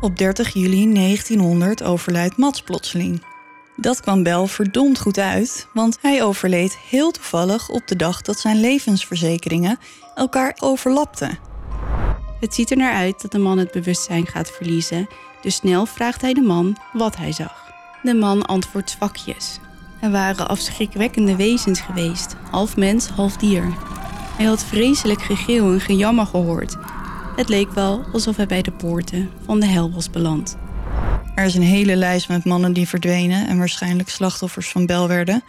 Op 30 juli 1900 overlijdt Mats plotseling. Dat kwam Bel verdomd goed uit, want hij overleed heel toevallig op de dag dat zijn levensverzekeringen elkaar overlapten. Het ziet er naar uit dat de man het bewustzijn gaat verliezen, dus snel vraagt hij de man wat hij zag. De man antwoordt zwakjes. Er waren afschrikwekkende wezens geweest, half mens, half dier. Hij had vreselijk gegil en gejammer gehoord. Het leek wel alsof hij bij de poorten van de hel was beland. Er is een hele lijst met mannen die verdwenen en waarschijnlijk slachtoffers van Bel werden.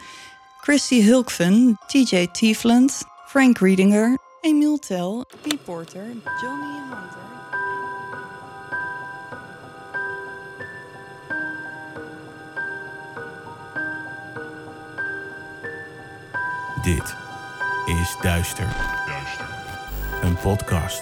Christy Hulkven, TJ Tiefland, Frank Riedinger, Emil Tell, P. Porter, Johnny Hunter. Dit is Duister. Een podcast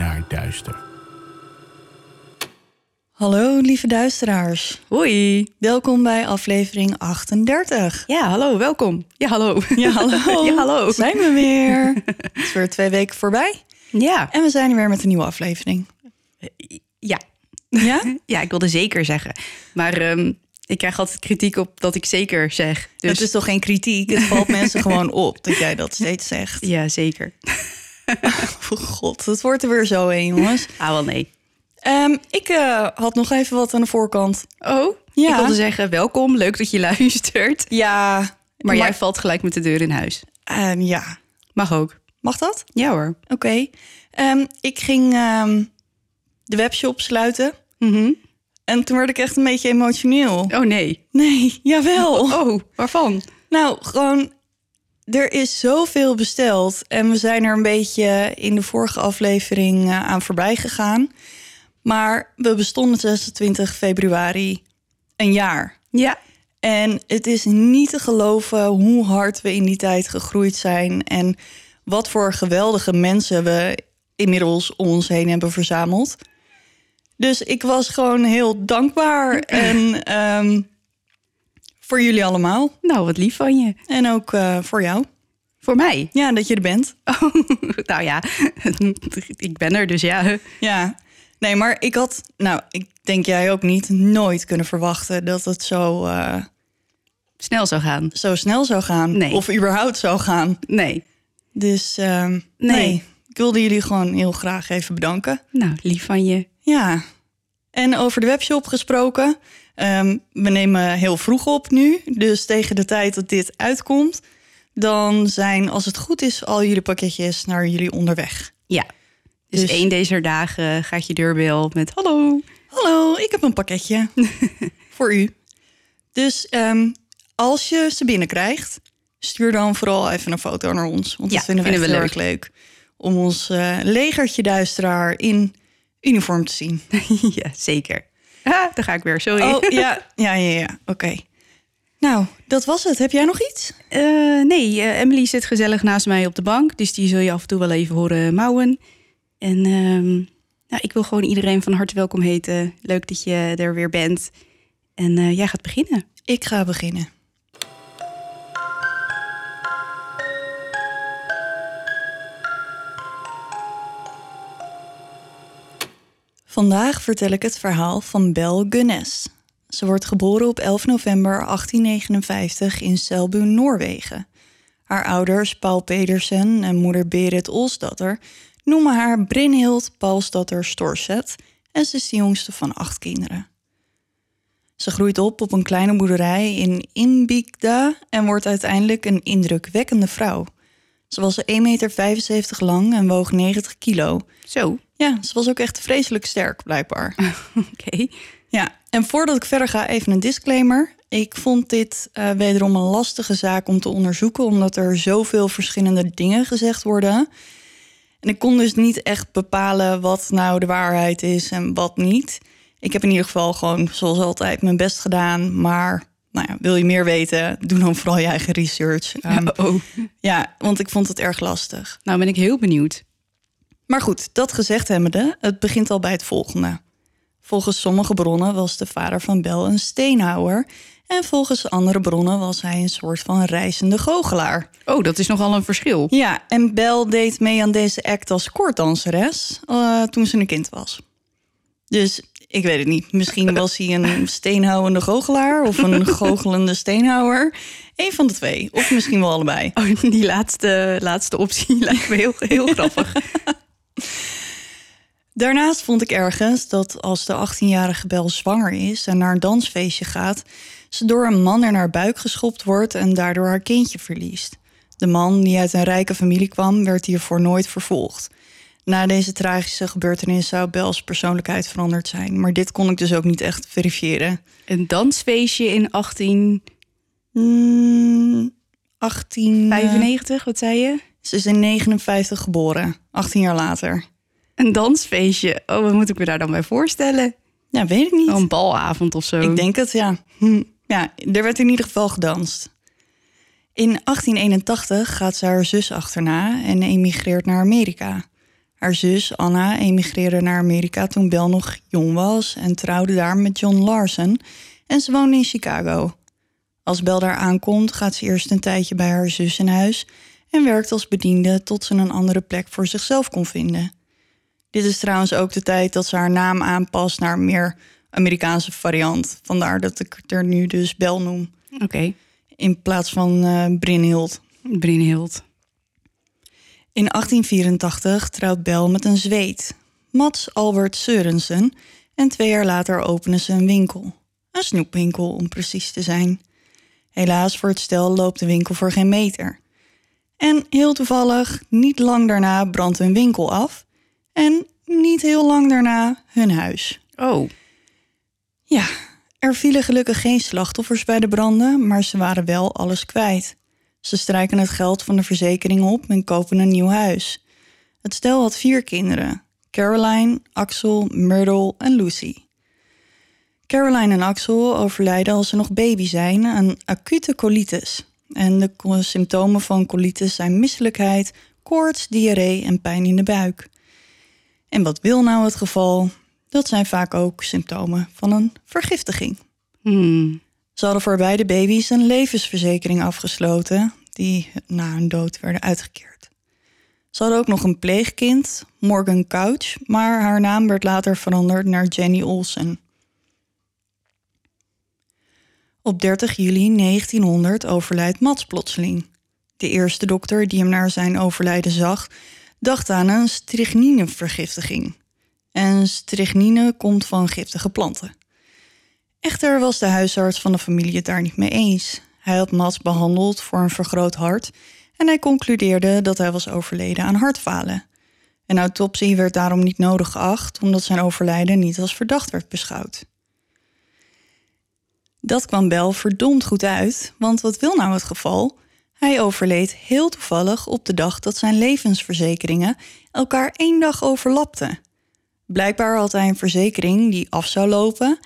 naar duister. Hallo lieve duisteraars. Hoi! Welkom bij aflevering 38. Ja, hallo, welkom. Ja, hallo. Ja, hallo. Ja, hallo. Zijn we weer. Het is weer twee weken voorbij. Ja. En we zijn er weer met een nieuwe aflevering. Ja. Ja? Ja, ik wilde zeker zeggen. Maar ehm, ik krijg altijd kritiek op dat ik zeker zeg. Dus Dat is toch geen kritiek? Het valt mensen gewoon op dat jij dat steeds zegt. ja, zeker. Oh god, het wordt er weer zo heen, jongens. Ah, wel nee. Ehm, ik eh, had nog even wat aan de voorkant. Oh, Ja. ik wilde zeggen welkom, leuk dat je luistert. Ja, Maar, jij valt gelijk met de deur in huis. ehm, ja, Mag ook. mag dat? Ja hoor. Oké. Ehm, ik ging de webshop sluiten. Mhm. En toen werd ik echt een beetje emotioneel. Oh nee. Nee, jawel. Oh, waarvan? Nou, gewoon, er is zoveel besteld. En we zijn er een beetje in de vorige aflevering eh, aan voorbij gegaan. Maar we bestonden 26 februari een jaar. Ja. En het is niet te geloven hoe hard we in die tijd gegroeid zijn. En wat voor geweldige mensen we inmiddels om ons heen hebben verzameld. Dus ik was gewoon heel dankbaar. En ehm, voor jullie allemaal. Nou, wat lief van je. En ook eh, voor jou. Voor mij? Ja, dat je er bent. Oh, nou ja, ik ben er dus ja. Ja. Nee, maar ik had, nou, ik denk jij ook niet, nooit kunnen verwachten dat het zo, eh, Snel zou gaan. zo snel zou gaan. Nee. Of überhaupt zou gaan. Nee. Dus ehm, nee. Nee. ik wilde jullie gewoon heel graag even bedanken. Nou, lief van je. Ja. En over de webshop gesproken. Ehm, we nemen heel vroeg op nu. Dus tegen de tijd dat dit uitkomt, dan zijn, als het goed is, al jullie pakketjes naar jullie onderweg. Ja. Dus, Dus- één deze dagen gaat je deurbel met hallo. Hallo, ik heb een pakketje voor u. Dus ehm, als je ze binnenkrijgt, stuur dan vooral even een foto naar ons. Want Ja, dat vinden we vinden echt we heel erg leuk. Om ons eh, legertje duisteraar in uniform te zien. ja, zeker. Ah, daar ga ik weer, sorry. Oh, ja, ja, ja, ja. Oké. Nou, dat was het. Heb jij nog iets? Eh, nee, eh, Emily zit gezellig naast mij op de bank. Dus die zul je af en toe wel even horen mouwen. En ehm, nou, ik wil gewoon iedereen van harte welkom heten. Leuk dat je er weer bent. En eh, jij gaat beginnen. Ik ga beginnen. Vandaag vertel ik het verhaal van Bel Gunnes. Ze wordt geboren op 11 november 1859 in Selbu, Noorwegen. Haar ouders, Paul Pedersen en moeder Berit Olsdatter, noemen haar Brynhild Paulsdatter Storset en ze is de jongste van acht kinderen. Ze groeit op op een kleine boerderij in Inbigda en wordt uiteindelijk een indrukwekkende vrouw. Ze was 1,75 meter lang en woog 90 kilo. Zo, Ja, ze was ook echt vreselijk sterk, blijkbaar. oké. Ja, en voordat ik verder ga, even een disclaimer. Ik vond dit eh, wederom een lastige zaak om te onderzoeken, omdat er zoveel verschillende dingen gezegd worden. En ik kon dus niet echt bepalen wat nou de waarheid is en wat niet. Ik heb in ieder geval gewoon, zoals altijd, mijn best gedaan. Maar nou ja, wil je meer weten, doe dan vooral je eigen research. Ehm, oh. ja, want ik vond het erg lastig. Nou ben ik heel benieuwd. Maar goed, dat gezegd hebbende, het begint al bij het volgende. Volgens sommige bronnen was de vader van Bel een steenhouwer... en volgens andere bronnen was hij een soort van reizende goochelaar. Oh, dat is nogal een verschil. Ja, en Bel deed mee aan deze act als koorddanseres uh, toen ze een kind was. Dus ik weet het niet. Misschien was hij een steenhouwende goochelaar of een goochelende steenhouwer. Eén van de twee. Of misschien wel allebei. Oh, die laatste, laatste optie lijkt me heel, heel grappig. Daarnaast vond ik ergens dat als de 18-jarige Bel zwanger is en naar een dansfeestje gaat, ze door een man in haar buik geschopt wordt en daardoor haar kindje verliest. De man, die uit een rijke familie kwam, werd hiervoor nooit vervolgd. Na deze tragische gebeurtenis zou Bels persoonlijkheid veranderd zijn, maar dit kon ik dus ook niet echt verifiëren. Een dansfeestje in 18... Mm, 1895, wat zei je? Ze is in 59 geboren, 18 jaar later. Een dansfeestje. Oh, wat moet ik me daar dan bij voorstellen? Ja, weet ik niet. Oh, een balavond of zo. Ik denk het, ja. Hm. Ja, er werd in ieder geval gedanst. In 1881 gaat ze haar zus achterna en emigreert naar Amerika. Haar zus Anna emigreerde naar Amerika toen Bel nog jong was en trouwde daar met John Larson en ze woonde in Chicago. Als Bel daar aankomt, gaat ze eerst een tijdje bij haar zus in huis en werkt als bediende tot ze een andere plek voor zichzelf kon vinden. Dit is trouwens ook de tijd dat ze haar naam aanpast naar een meer Amerikaanse variant. Vandaar dat ik er nu dus Bel noem. Oké. In plaats van uh, Brynhild. Brynhild. In 1884 trouwt Bel met een Zweed, Mats Albert Sørensen, en twee jaar later openen ze een winkel. Een snoepwinkel om precies te zijn. Helaas voor het stel loopt de winkel voor geen meter. En heel toevallig, niet lang daarna brandt hun winkel af en niet heel lang daarna hun huis. Oh. Ja, er vielen gelukkig geen slachtoffers bij de branden, maar ze waren wel alles kwijt. Ze strijken het geld van de verzekering op en kopen een nieuw huis. Het stel had vier kinderen: Caroline, Axel, Myrtle en Lucy. Caroline en Axel overlijden als ze nog baby zijn aan acute colitis. En de symptomen van colitis zijn misselijkheid, koorts, diarree en pijn in de buik. En wat wil nou het geval? Dat zijn vaak ook symptomen van een vergiftiging. Hmm. Ze hadden voor beide baby's een levensverzekering afgesloten, die na hun dood werden uitgekeerd. Ze hadden ook nog een pleegkind, Morgan Couch, maar haar naam werd later veranderd naar Jenny Olsen. Op 30 juli 1900 overlijdt Mats plotseling. De eerste dokter die hem naar zijn overlijden zag, dacht aan een strychninevergiftiging. En strychnine komt van giftige planten. Echter was de huisarts van de familie het daar niet mee eens. Hij had Mats behandeld voor een vergroot hart en hij concludeerde dat hij was overleden aan hartfalen. Een autopsie werd daarom niet nodig geacht, omdat zijn overlijden niet als verdacht werd beschouwd. Dat kwam Bel verdomd goed uit, want wat wil nou het geval? Hij overleed heel toevallig op de dag dat zijn levensverzekeringen elkaar één dag overlapten. Blijkbaar had hij een verzekering die af zou lopen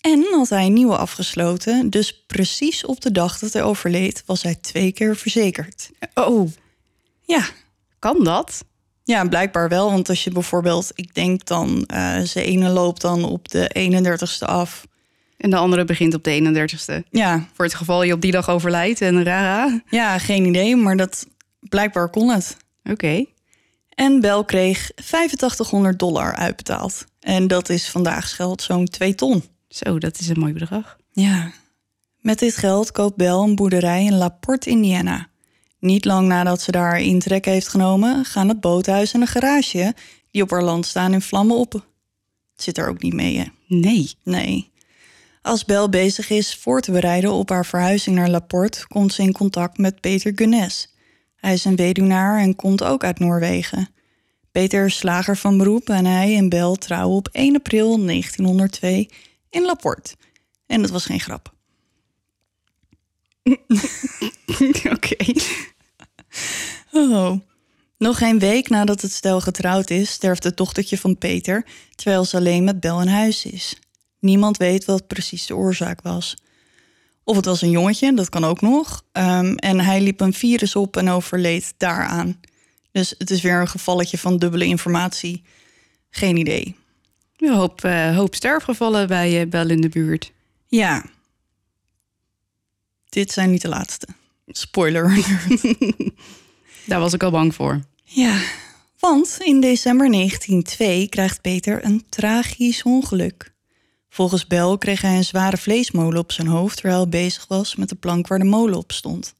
en had hij een nieuwe afgesloten. Dus precies op de dag dat hij overleed was hij twee keer verzekerd. Oh, Ja, kan dat? ja blijkbaar wel. Want als je bijvoorbeeld, ik denk dan, eh zijn ene loopt dan op de 31ste af. En de andere begint op de 31ste. Ja, Voor het geval je op die dag overlijdt en rara. ja, geen idee, maar dat blijkbaar kon het. Oké. En Bel kreeg 8500 dollar uitbetaald. En dat is vandaag geld zo'n 2 ton. Zo, dat is een mooi bedrag. Ja. Met dit geld koopt Bel een boerderij in LaPorte, Indiana. Niet lang nadat ze daar intrek heeft genomen, gaan het boothuis en een garage die op haar land staan in vlammen op. Het zit er ook niet mee, hè? Nee. Nee. Als Bel bezig is voor te bereiden op haar verhuizing naar Laporte, komt ze in contact met Peter Gunnes. Hij is een weduwnaar en komt ook uit Noorwegen. Peter is slager van beroep en hij en Bel trouwen op 1 april 1902 in Laporte. En dat was geen grap. Oké. Oh. Nog geen week nadat het stel getrouwd is, sterft het dochtertje van Peter, terwijl ze alleen met Bel in huis is. Niemand weet wat precies de oorzaak was. Of het was een jongetje, dat kan ook nog. Ehm, en hij liep een virus op en overleed daaraan. Dus het is weer een gevalletje van dubbele informatie. Geen idee. Een hoop, eh, hoop sterfgevallen bij uh, Bel in de buurt. Ja. Dit zijn niet de laatste. Spoiler. Daar was ik al bang voor. Ja, want in december 1902 krijgt Peter een tragisch ongeluk. Volgens Bel kreeg hij een zware vleesmolen op zijn hoofd terwijl hij bezig was met de plank waar de molen op stond.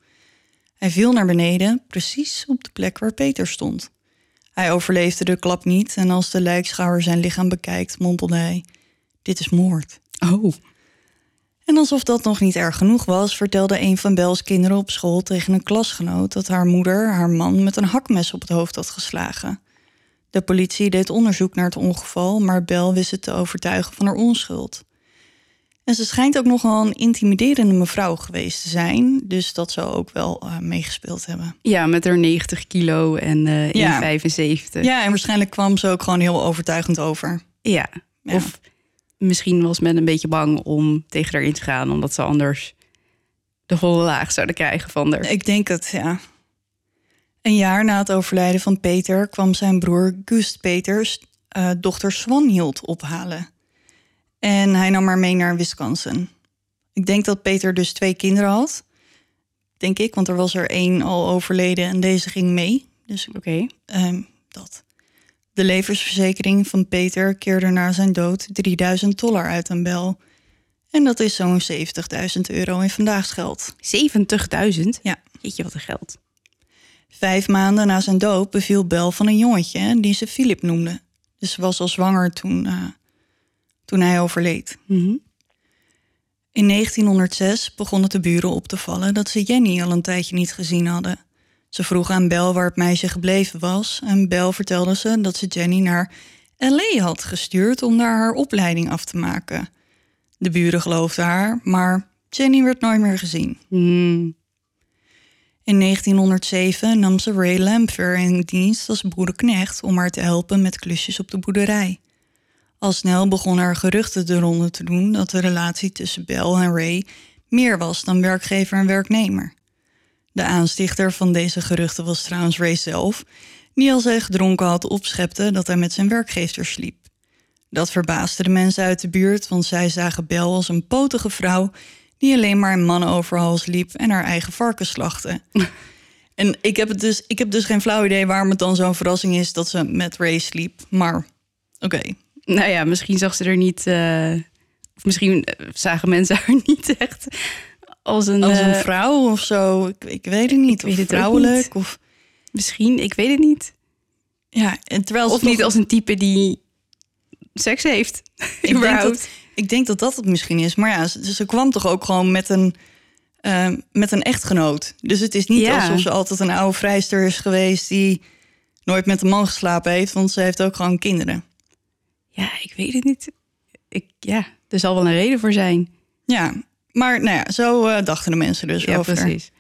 Hij viel naar beneden, precies op de plek waar Peter stond. Hij overleefde de klap niet en als de lijkschouwer zijn lichaam bekijkt, mompelde hij: Dit is moord. Oh. En alsof dat nog niet erg genoeg was, vertelde een van Bels kinderen op school tegen een klasgenoot dat haar moeder haar man met een hakmes op het hoofd had geslagen. De politie deed onderzoek naar het ongeval, maar Bel wist het te overtuigen van haar onschuld. En ze schijnt ook nogal een intimiderende mevrouw geweest te zijn. Dus dat zou ook wel uh, meegespeeld hebben. Ja, met haar 90 kilo en uh, Ja. 1,75. Ja, en waarschijnlijk kwam ze ook gewoon heel overtuigend over. Ja. Ja. Of misschien was men een beetje bang om tegen haar in te gaan, omdat ze anders de volle laag zouden krijgen van haar. Ik denk het, ja. Een jaar na het overlijden van Peter kwam zijn broer Gust Peters eh, dochter Swanhild ophalen. En hij nam haar mee naar Wisconsin. Ik denk dat Peter dus twee kinderen had. Denk ik, want er was er één al overleden en deze ging mee. Dus Oké. Ehm, dat. De levensverzekering van Peter keerde na zijn dood 3000 dollar uit aan Bel. En dat is zo'n 70.000 euro in vandaags geld. 70.000? Ja. Jeetje, wat een geld. Vijf maanden na zijn dood beviel Bel van een jongetje die ze Philip noemde. Dus ze was al zwanger toen, eh, toen hij overleed. Mhm. In 1906 begonnen de buren op te vallen dat ze Jenny al een tijdje niet gezien hadden. Ze vroegen aan Bel waar het meisje gebleven was en Bel vertelde ze dat ze Jenny naar LA had gestuurd om daar haar opleiding af te maken. De buren geloofden haar, maar Jenny werd nooit meer gezien. Hmm. In 1907 nam ze Ray Lamphere in dienst als boerenknecht om haar te helpen met klusjes op de boerderij. Al snel begonnen er geruchten de ronde te doen dat de relatie tussen Bell en Ray meer was dan werkgever en werknemer. De aanstichter van deze geruchten was trouwens Ray zelf, die als hij gedronken had opschepte dat hij met zijn werkgever sliep. Dat verbaasde de mensen uit de buurt, want zij zagen Bell als een potige vrouw die alleen maar in mannen overhals liep en haar eigen varken slachtte. en ik heb, het dus, ik heb dus geen flauw idee waarom het dan zo'n verrassing is dat ze met Ray sliep. Maar oké, Nou ja, misschien zag ze er niet... eh, of misschien eh, zagen mensen haar niet echt als een... als een eh, vrouw of zo, ik, ik weet het niet. weet of het ook vrouwelijk. niet. Of, Misschien, ik weet het niet. ja, en terwijl ze Of niet als een type die seks heeft. Ik denk, dat, ik denk dat dat het misschien is. Maar ja, ze, ze kwam toch ook gewoon met een, met een echtgenoot. Dus het is niet Ja. alsof ze altijd een oude vrijster is geweest... die nooit met een man geslapen heeft, want ze heeft ook gewoon kinderen. Ja, ik weet het niet. Ik, ja, er zal wel een reden voor zijn. Ja, maar nou ja, zo eh, dachten de mensen dus Ja, over. precies.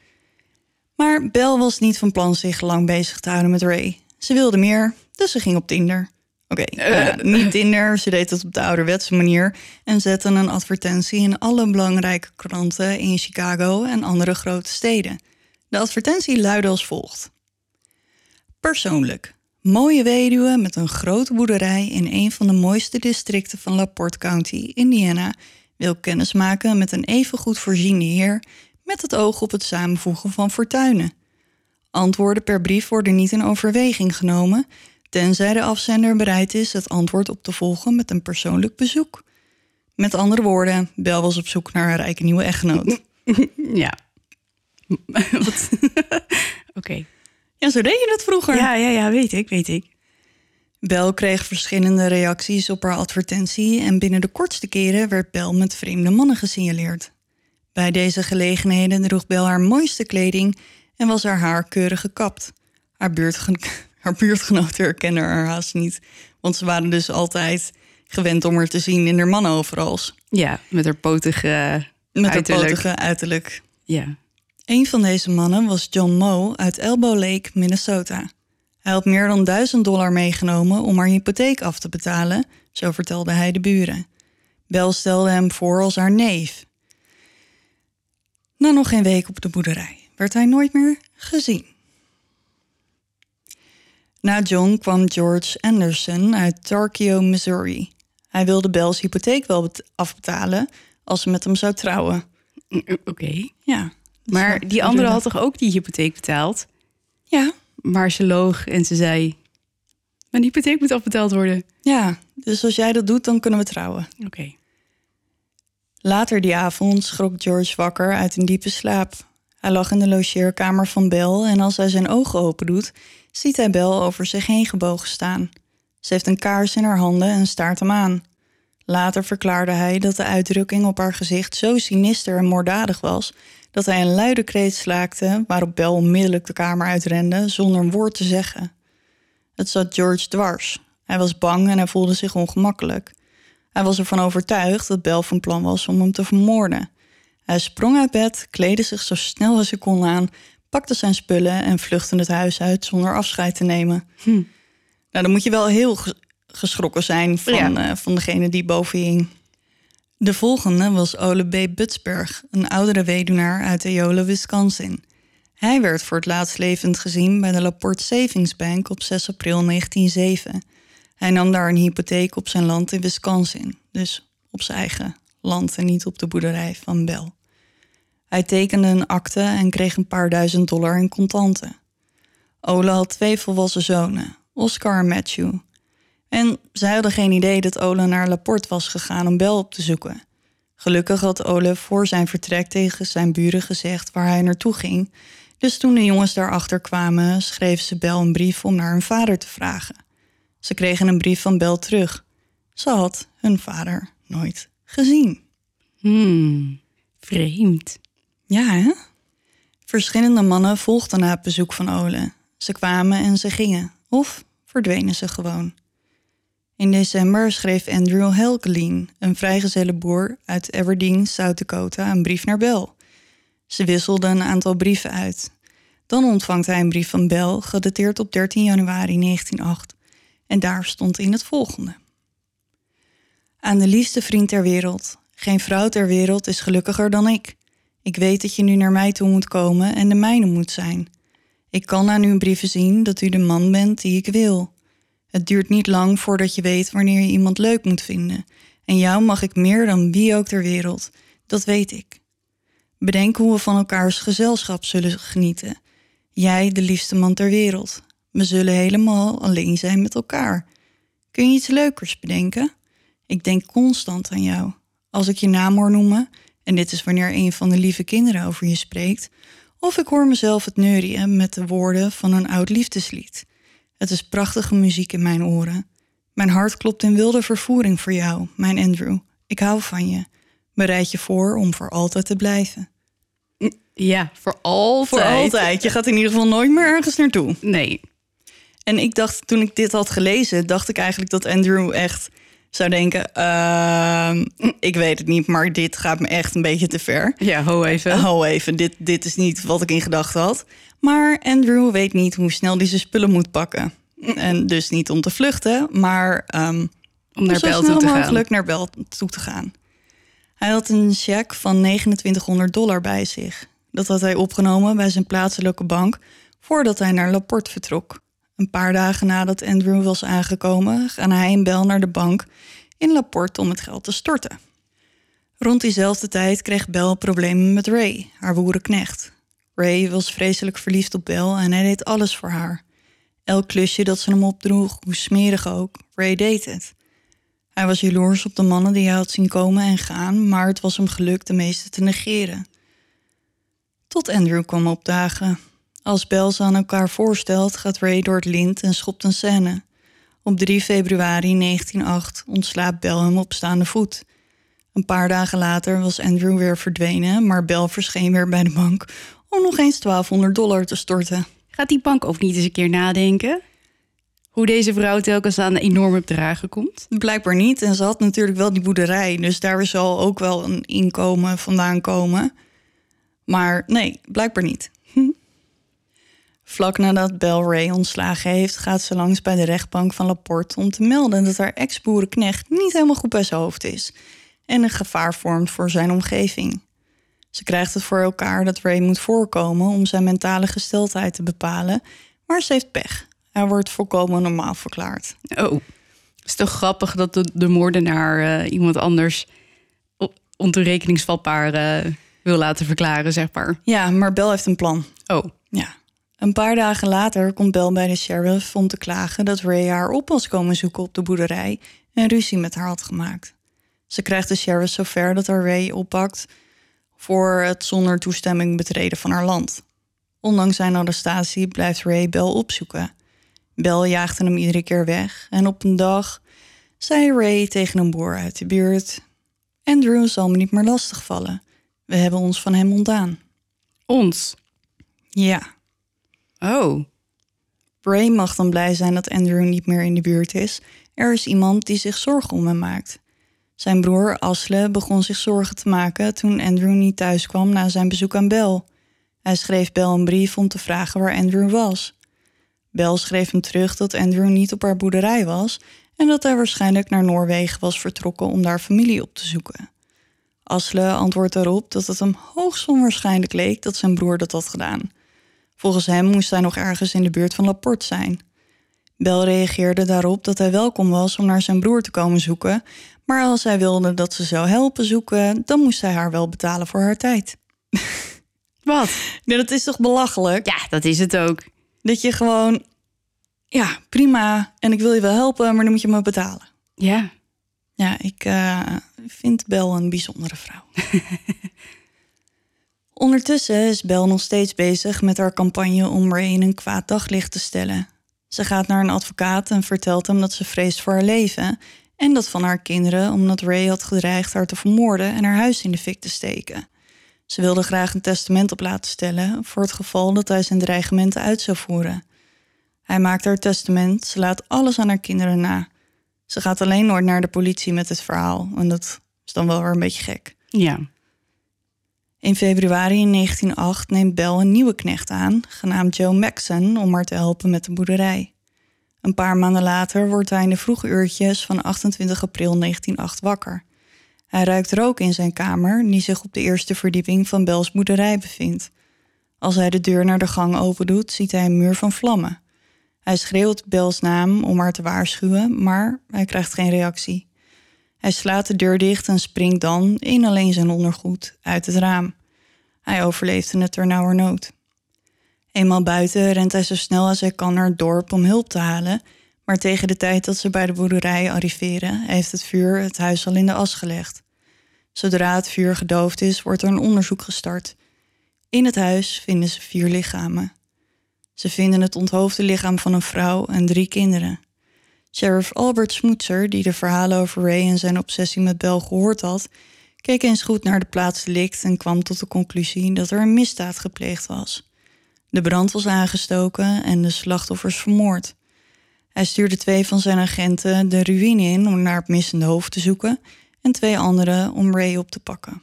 Maar Bel was niet van plan zich lang bezig te houden met Ray. Ze wilde meer, dus ze ging op Tinder. Oké, Eh. nou ja, niet Tinder, ze deed het op de ouderwetse manier... en zette een advertentie in alle belangrijke kranten in Chicago en andere grote steden. De advertentie luidde als volgt. Persoonlijk. Mooie weduwe met een grote boerderij in een van de mooiste districten van LaPorte County, Indiana, wil kennismaken met een evengoed voorziene heer met het oog op het samenvoegen van fortuinen. Antwoorden per brief worden niet in overweging genomen, tenzij de afzender bereid is het antwoord op te volgen met een persoonlijk bezoek. Met andere woorden, Bel was op zoek naar een rijke nieuwe echtgenoot. Ja. Oké. Ja, zo deed je dat vroeger. Ja, ja, ja, weet ik, weet ik. Bel kreeg verschillende reacties op haar advertentie en binnen de kortste keren werd Bel met vreemde mannen gesignaleerd. Bij deze gelegenheden droeg Bel haar mooiste kleding en was haar haar keurig gekapt. Haar, buurtgen haar buurtgenoten herkenden haar haast niet, want ze waren dus altijd gewend om haar te zien in haar mannenoverals. Ja, met haar potige Met haar uiterlijk. potige uiterlijk. Ja. Een van deze mannen was John Moe uit Elbow Lake, Minnesota. Hij had meer dan 1000 dollar meegenomen om haar hypotheek af te betalen, zo vertelde hij de buren. Bel stelde hem voor als haar neef. Na nog geen week op de boerderij werd hij nooit meer gezien. Na John kwam George Anderson uit Tarkio, Missouri. Hij wilde Bel's hypotheek wel afbetalen als ze met hem zou trouwen. Oké. Ja. Maar die andere had toch ook die hypotheek betaald? Ja. Maar ze loog en ze zei... Mijn hypotheek moet afbetaald worden. Ja, dus als jij dat doet, dan kunnen we trouwen. Oké. Later die avond schrok George wakker uit een diepe slaap. Hij lag in de logeerkamer van Bel en als hij zijn ogen open doet, ziet hij Bel over zich heen gebogen staan. Ze heeft een kaars in haar handen en staart hem aan. Later verklaarde hij dat de uitdrukking op haar gezicht zo sinister en moorddadig was dat hij een luide kreet slaakte waarop Bel onmiddellijk de kamer uitrende zonder een woord te zeggen. Het zat George dwars. Hij was bang en hij voelde zich ongemakkelijk. Hij was ervan overtuigd dat Bel van plan was om hem te vermoorden. Hij sprong uit bed, kleedde zich zo snel als hij kon aan, pakte zijn spullen en vluchtte het huis uit zonder afscheid te nemen. Hm. Nou, dan moet je wel heel geschrokken zijn van, ja. uh, van degene die boven je hing. De volgende was Ole B. Butsberg, een oudere weduwnaar uit Eola, Wisconsin. Hij werd voor het laatst levend gezien bij de Laporte Savings Bank op 6 april 1907. Hij nam daar een hypotheek op zijn land in Wisconsin, dus op zijn eigen land en niet op de boerderij van Bell. Hij tekende een akte en kreeg een paar duizend dollar in contanten. Ole had twee volwassen zonen, Oscar en Matthew. En zij hadden geen idee dat Ole naar Laporte was gegaan om Bel op te zoeken. Gelukkig had Ole voor zijn vertrek tegen zijn buren gezegd waar hij naartoe ging. Dus toen de jongens daarachter kwamen, schreven ze Bel een brief om naar hun vader te vragen. Ze kregen een brief van Bel terug. Ze had hun vader nooit gezien. Hmm, vreemd. Ja, hè? Verschillende mannen volgden na het bezoek van Ole. Ze kwamen en ze gingen, of verdwenen ze gewoon. In december schreef Andrew Helgelien, een vrijgezelle boer uit Aberdeen, South Dakota, een brief naar Bell. Ze wisselden een aantal brieven uit. Dan ontvangt hij een brief van Bell, gedateerd op 13 januari 1908. En daar stond in het volgende. Aan de liefste vriend ter wereld. Geen vrouw ter wereld is gelukkiger dan ik. Ik weet dat je nu naar mij toe moet komen en de mijne moet zijn. Ik kan aan uw brieven zien dat u de man bent die ik wil. Het duurt niet lang voordat je weet wanneer je iemand leuk moet vinden. En jou mag ik meer dan wie ook ter wereld. Dat weet ik. Bedenk hoe we van elkaars gezelschap zullen genieten. Jij, de liefste man ter wereld. We zullen helemaal alleen zijn met elkaar. Kun je iets leukers bedenken? Ik denk constant aan jou. Als ik je naam hoor noemen, en dit is wanneer een van de lieve kinderen over je spreekt, of ik hoor mezelf het neurien met de woorden van een oud liefdeslied. Het is prachtige muziek in mijn oren. Mijn hart klopt in wilde vervoering voor jou, mijn Andrew. Ik hou van je. Bereid je voor om voor altijd te blijven. Ja, voor altijd. Voor altijd. Je gaat in ieder geval nooit meer ergens naartoe. Nee. En ik dacht, toen ik dit had gelezen, dacht ik eigenlijk dat Andrew echt zou denken: uh, ik weet het niet, maar dit gaat me echt een beetje te ver. Ja, ho even. Ho even, dit, dit is niet wat ik in gedachten had. Maar Andrew weet niet hoe snel hij zijn spullen moet pakken. En dus niet om te vluchten, maar um, om naar Bel toe te gaan. mogelijk naar Bel toe te gaan. Hij had een cheque van 2900 dollar bij zich. Dat had hij opgenomen bij zijn plaatselijke bank voordat hij naar Laporte vertrok. Een paar dagen nadat Andrew was aangekomen, gaan hij en Bel naar de bank in Laporte om het geld te storten. Rond diezelfde tijd kreeg Bel problemen met Ray, haar boerenknecht. Ray was vreselijk verliefd op Bel en hij deed alles voor haar. Elk klusje dat ze hem opdroeg, hoe smerig ook, Ray deed het. Hij was jaloers op de mannen die hij had zien komen en gaan, maar het was hem gelukt de meeste te negeren. Tot Andrew kwam opdagen. Als Bel ze aan elkaar voorstelt, gaat Ray door het lint en schopt een scène. Op 3 februari 1908 ontslaapt Bel hem op staande voet. Een paar dagen later was Andrew weer verdwenen, maar Bel verscheen weer bij de bank om nog eens 1200 dollar te storten. Gaat die bank ook niet eens een keer nadenken? Hoe deze vrouw telkens aan enorme bedragen komt? Blijkbaar niet. En ze had natuurlijk wel die boerderij. Dus daar zal ook wel een inkomen vandaan komen. Maar nee, blijkbaar niet. Vlak nadat Bel Ray ontslagen heeft, gaat ze langs bij de rechtbank van Laporte om te melden dat haar ex-boerenknecht niet helemaal goed bij zijn hoofd is. en een gevaar vormt voor zijn omgeving. Ze krijgt het voor elkaar dat Ray moet voorkomen om zijn mentale gesteldheid te bepalen, maar ze heeft pech. Hij wordt volkomen normaal verklaard. Oh, het is toch grappig dat de, de moordenaar eh, iemand anders ontoerekeningsvatbaar eh, wil laten verklaren, zeg maar. Ja, maar Bel heeft een plan. Oh, Ja. Een paar dagen later komt Bel bij de sheriff om te klagen dat Ray haar op was komen zoeken op de boerderij en ruzie met haar had gemaakt. Ze krijgt de sheriff zover dat haar Ray oppakt voor het zonder toestemming betreden van haar land. Ondanks zijn arrestatie blijft Ray Bel opzoeken. Bel jaagde hem iedere keer weg en op een dag zei Ray tegen een boer uit de buurt: Andrew zal me niet meer lastigvallen. We hebben ons van hem ontdaan. ons. Ja. Oh, Ray mag dan blij zijn dat Andrew niet meer in de buurt is. Er is iemand die zich zorgen om hem maakt. Zijn broer Asle begon zich zorgen te maken toen Andrew niet thuis kwam na zijn bezoek aan Bel. Hij schreef Bel een brief om te vragen waar Andrew was. Bel schreef hem terug dat Andrew niet op haar boerderij was en dat hij waarschijnlijk naar Noorwegen was vertrokken om daar familie op te zoeken. Asle antwoordt daarop dat het hem hoogst onwaarschijnlijk leek dat zijn broer dat had gedaan. Volgens hem moest hij nog ergens in de buurt van Laporte zijn. Bel reageerde daarop dat hij welkom was om naar zijn broer te komen zoeken, maar als hij wilde dat ze zou helpen zoeken, dan moest hij haar wel betalen voor haar tijd. wat? Ja, dat is toch belachelijk? Ja, dat is het ook. Dat je gewoon, ja, prima, en ik wil je wel helpen, maar dan moet je me betalen. Ja. Ja, ik eh, vind Bel een bijzondere vrouw. Ondertussen is Bel nog steeds bezig met haar campagne om Ray in een kwaad daglicht te stellen. Ze gaat naar een advocaat en vertelt hem dat ze vreest voor haar leven en dat van haar kinderen omdat Ray had gedreigd haar te vermoorden en haar huis in de fik te steken. Ze wilde graag een testament op laten stellen voor het geval dat hij zijn dreigementen uit zou voeren. Hij maakt haar testament, ze laat alles aan haar kinderen na. Ze gaat alleen nooit naar de politie met het verhaal. En dat is dan wel weer een beetje gek. Ja. In februari 1908 neemt Bell een nieuwe knecht aan, genaamd Joe Maxon, om haar te helpen met de boerderij. Een paar maanden later wordt hij in de vroege uurtjes van 28 april 1908 wakker. Hij ruikt rook in zijn kamer, die zich op de eerste verdieping van Bells boerderij bevindt. Als hij de deur naar de gang opendoet, ziet hij een muur van vlammen. Hij schreeuwt Bells naam om haar te waarschuwen, maar hij krijgt geen reactie. Hij slaat de deur dicht en springt dan, in alleen zijn ondergoed, uit het raam. Hij overleefde het ternauwernood. Eenmaal buiten rent hij zo snel als hij kan naar het dorp om hulp te halen, maar tegen de tijd dat ze bij de boerderij arriveren, heeft het vuur het huis al in de as gelegd. Zodra het vuur gedoofd is, wordt er een onderzoek gestart. In het huis vinden ze vier lichamen. Ze vinden het onthoofde lichaam van een vrouw en drie kinderen. Sheriff Albert Smoetser, die de verhalen over Ray en zijn obsessie met Bel gehoord had, keek eens goed naar de plaats delict en kwam tot de conclusie dat er een misdaad gepleegd was. De brand was aangestoken en de slachtoffers vermoord. Hij stuurde twee van zijn agenten de ruïne in om naar het missende hoofd te zoeken en twee anderen om Ray op te pakken.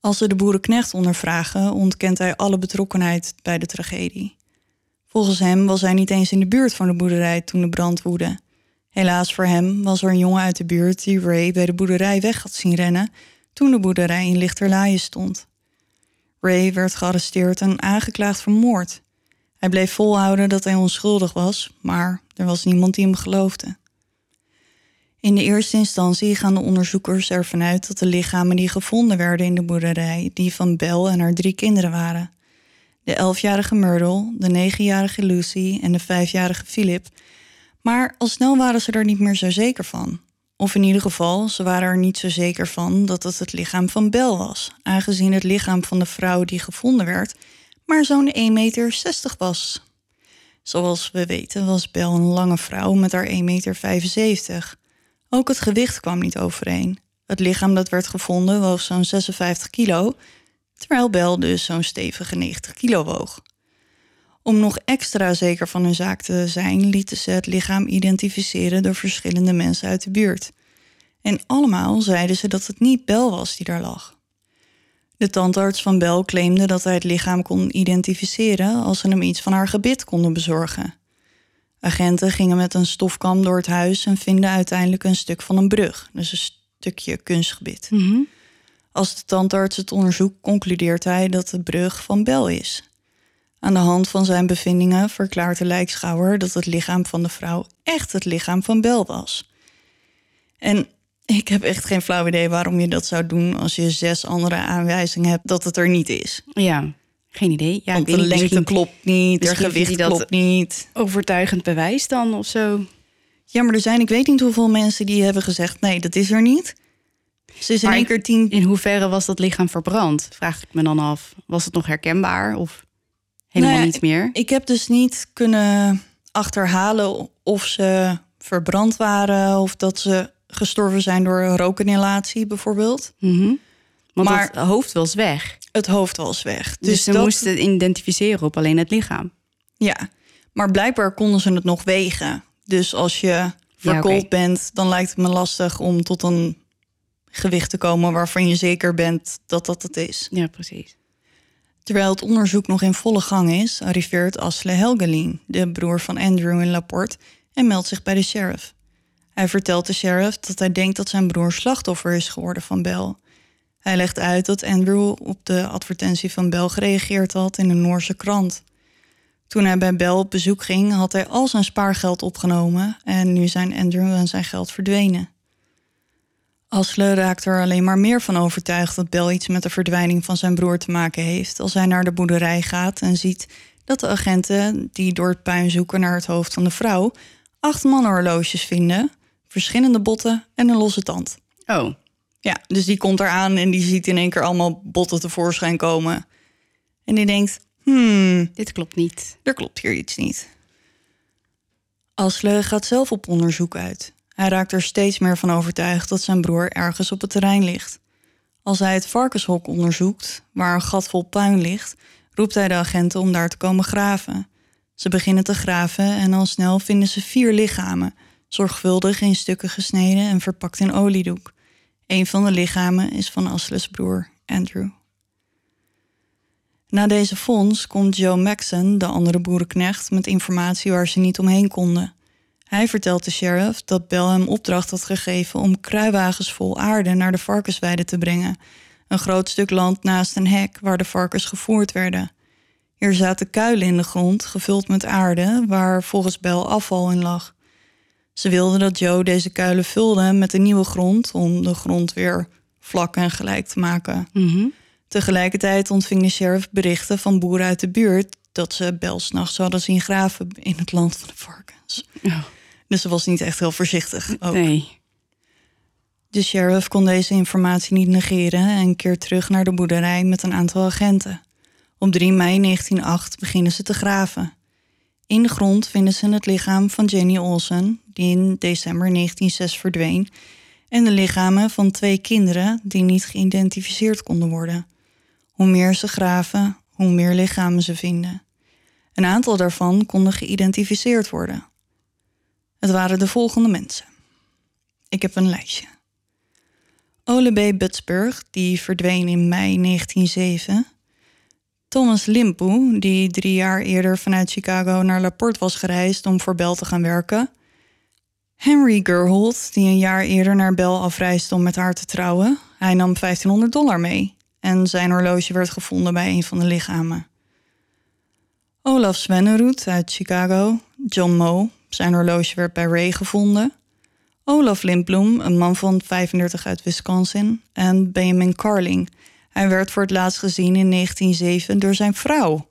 Als ze de boerenknecht ondervragen, ontkent hij alle betrokkenheid bij de tragedie. Volgens hem was hij niet eens in de buurt van de boerderij toen de brand woedde. Helaas voor hem was er een jongen uit de buurt die Ray bij de boerderij weg had zien rennen toen de boerderij in Lichterlaaien stond. Ray werd gearresteerd en aangeklaagd voor moord. Hij bleef volhouden dat hij onschuldig was, maar er was niemand die hem geloofde. In de eerste instantie gaan de onderzoekers ervan uit dat de lichamen die gevonden werden in de boerderij die van Belle en haar drie kinderen waren. De elfjarige Myrtle, de negenjarige Lucy en de vijfjarige Philip. Maar al snel waren ze er niet meer zo zeker van. Of in ieder geval, ze waren er niet zo zeker van dat het het lichaam van Bel was, aangezien het lichaam van de vrouw die gevonden werd maar zo'n 1,60 meter was. Zoals we weten was Bel een lange vrouw met haar 1,75 meter. Ook het gewicht kwam niet overeen. Het lichaam dat werd gevonden woog zo'n 56 kilo, terwijl Bel dus zo'n stevige 90 kilo woog. Om nog extra zeker van hun zaak te zijn, lieten ze het lichaam identificeren door verschillende mensen uit de buurt. En allemaal zeiden ze dat het niet Bel was die daar lag. De tandarts van Bel claimde dat hij het lichaam kon identificeren als ze hem iets van haar gebit konden bezorgen. Agenten gingen met een stofkam door het huis en vinden uiteindelijk een stuk van een brug, dus stukje kunstgebied. Mhm. Als de tandarts het onderzoekt, concludeert hij dat de brug van Bel is. Aan de hand van zijn bevindingen verklaart de lijkschouwer dat het lichaam van de vrouw echt het lichaam van Bel was. En ik heb echt geen flauw idee waarom je dat zou doen als je zes andere aanwijzingen hebt dat het er niet is. Ja, geen idee. Ja, Want ik de lengte klopt niet, vindt gewicht dat- klopt niet. overtuigend bewijs dan of zo. Ja, maar er zijn, ik weet niet hoeveel mensen die hebben gezegd: nee, dat is er niet. Ze is in één keer tien. In hoeverre was dat lichaam verbrand? Vraag ik me dan af. Was het nog herkenbaar of helemaal Nou ja, niet meer? Ik heb dus niet kunnen achterhalen of ze verbrand waren of dat ze gestorven zijn door rookinhalatie bijvoorbeeld. Mhm. Want maar- het hoofd was weg. Het hoofd was weg. Dus, Dus, ze dat, moesten het identificeren op alleen het lichaam. ja. Maar blijkbaar konden ze het nog wegen. Dus als je verkoold bent, dan lijkt het me lastig om tot een gewicht te komen waarvan je zeker bent dat dat het is. Ja, precies. Terwijl het onderzoek nog in volle gang is, arriveert Asle Helgelien, de broer van Andrew in Laporte, en meldt zich bij de sheriff. Hij vertelt de sheriff dat hij denkt dat zijn broer slachtoffer is geworden van Bell. Hij legt uit dat Andrew op de advertentie van Bell gereageerd had in een Noorse krant. Toen hij bij Bell op bezoek ging, had hij al zijn spaargeld opgenomen en nu zijn Andrew en zijn geld verdwenen. Asle raakt er alleen maar meer van overtuigd dat Bel iets met de verdwijning van zijn broer te maken heeft als hij naar de boerderij gaat en ziet dat de agenten die door het puin zoeken naar het hoofd van de vrouw acht mannenhorloges vinden, verschillende botten en een losse tand. Oh, Ja, dus die komt eraan en die ziet in één keer allemaal botten tevoorschijn komen. En die denkt, hmm, dit klopt niet. er klopt hier iets niet. Asle gaat zelf op onderzoek uit. Hij raakt er steeds meer van overtuigd dat zijn broer ergens op het terrein ligt. Als hij het varkenshok onderzoekt, waar een gat vol puin ligt, roept hij de agenten om daar te komen graven. Ze beginnen te graven en al snel vinden ze vier lichamen, zorgvuldig in stukken gesneden en verpakt in oliedoek. Een van de lichamen is van Asles broer, Andrew. Na deze fonds komt Joe Maxon, de andere boerenknecht, met informatie waar ze niet omheen konden. Hij vertelt de sheriff dat Bell hem opdracht had gegeven om kruiwagens vol aarde naar de varkensweide te brengen. Een groot stuk land naast een hek waar de varkens gevoerd werden. Hier zaten kuilen in de grond, gevuld met aarde, waar volgens Bell afval in lag. Ze wilden dat Joe deze kuilen vulde met een nieuwe grond om de grond weer vlak en gelijk te maken. Mhm. Tegelijkertijd ontving de sheriff berichten van boeren uit de buurt dat ze Bel s'nachts hadden zien graven in het land van de varkens. Oh, Dus ze was niet echt heel voorzichtig. Ook. nee. De sheriff kon deze informatie niet negeren en keert terug naar de boerderij met een aantal agenten. Op 3 mei 1908 beginnen ze te graven. In de grond vinden ze het lichaam van Jenny Olsen, die in december 1906 verdween, en de lichamen van twee kinderen die niet geïdentificeerd konden worden. Hoe meer ze graven, hoe meer lichamen ze vinden. Een aantal daarvan konden geïdentificeerd worden. Het waren de volgende mensen. Ik heb een lijstje. Ole B. Butsburg, die verdween in mei 1907. Thomas Limpoe, die drie jaar eerder vanuit Chicago naar Laporte was gereisd om voor Bell te gaan werken. Henry Gerhold, die een jaar eerder naar Bell afreisde om met haar te trouwen. Hij nam 1500 dollar mee en zijn horloge werd gevonden bij een van de lichamen. Olaf Svenneroet uit Chicago, John Moe, zijn horloge werd bij Ray gevonden. Olaf Lindblom, een man van 35 uit Wisconsin. En Benjamin Carling. Hij werd voor het laatst gezien in 1907 door zijn vrouw.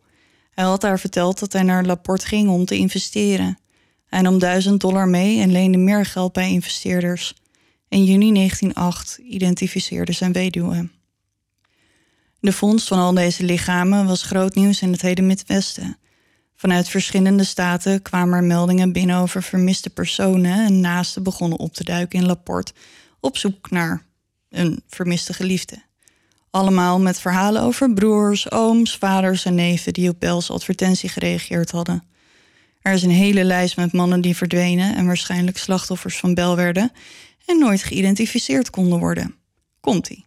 Hij had haar verteld dat hij naar Laporte ging om te investeren. Hij nam 1000 dollar mee en leende meer geld bij investeerders. In juni 1908 identificeerde zijn weduwe. De vondst van al deze lichamen was groot nieuws in het hele Midwesten. Vanuit verschillende staten kwamen er meldingen binnen over vermiste personen en naasten begonnen op te duiken in Laporte op zoek naar een vermiste geliefde. Allemaal met verhalen over broers, ooms, vaders en neven die op Bels advertentie gereageerd hadden. Er is een hele lijst met mannen die verdwenen en waarschijnlijk slachtoffers van Bel werden en nooit geïdentificeerd konden worden. Komt-ie.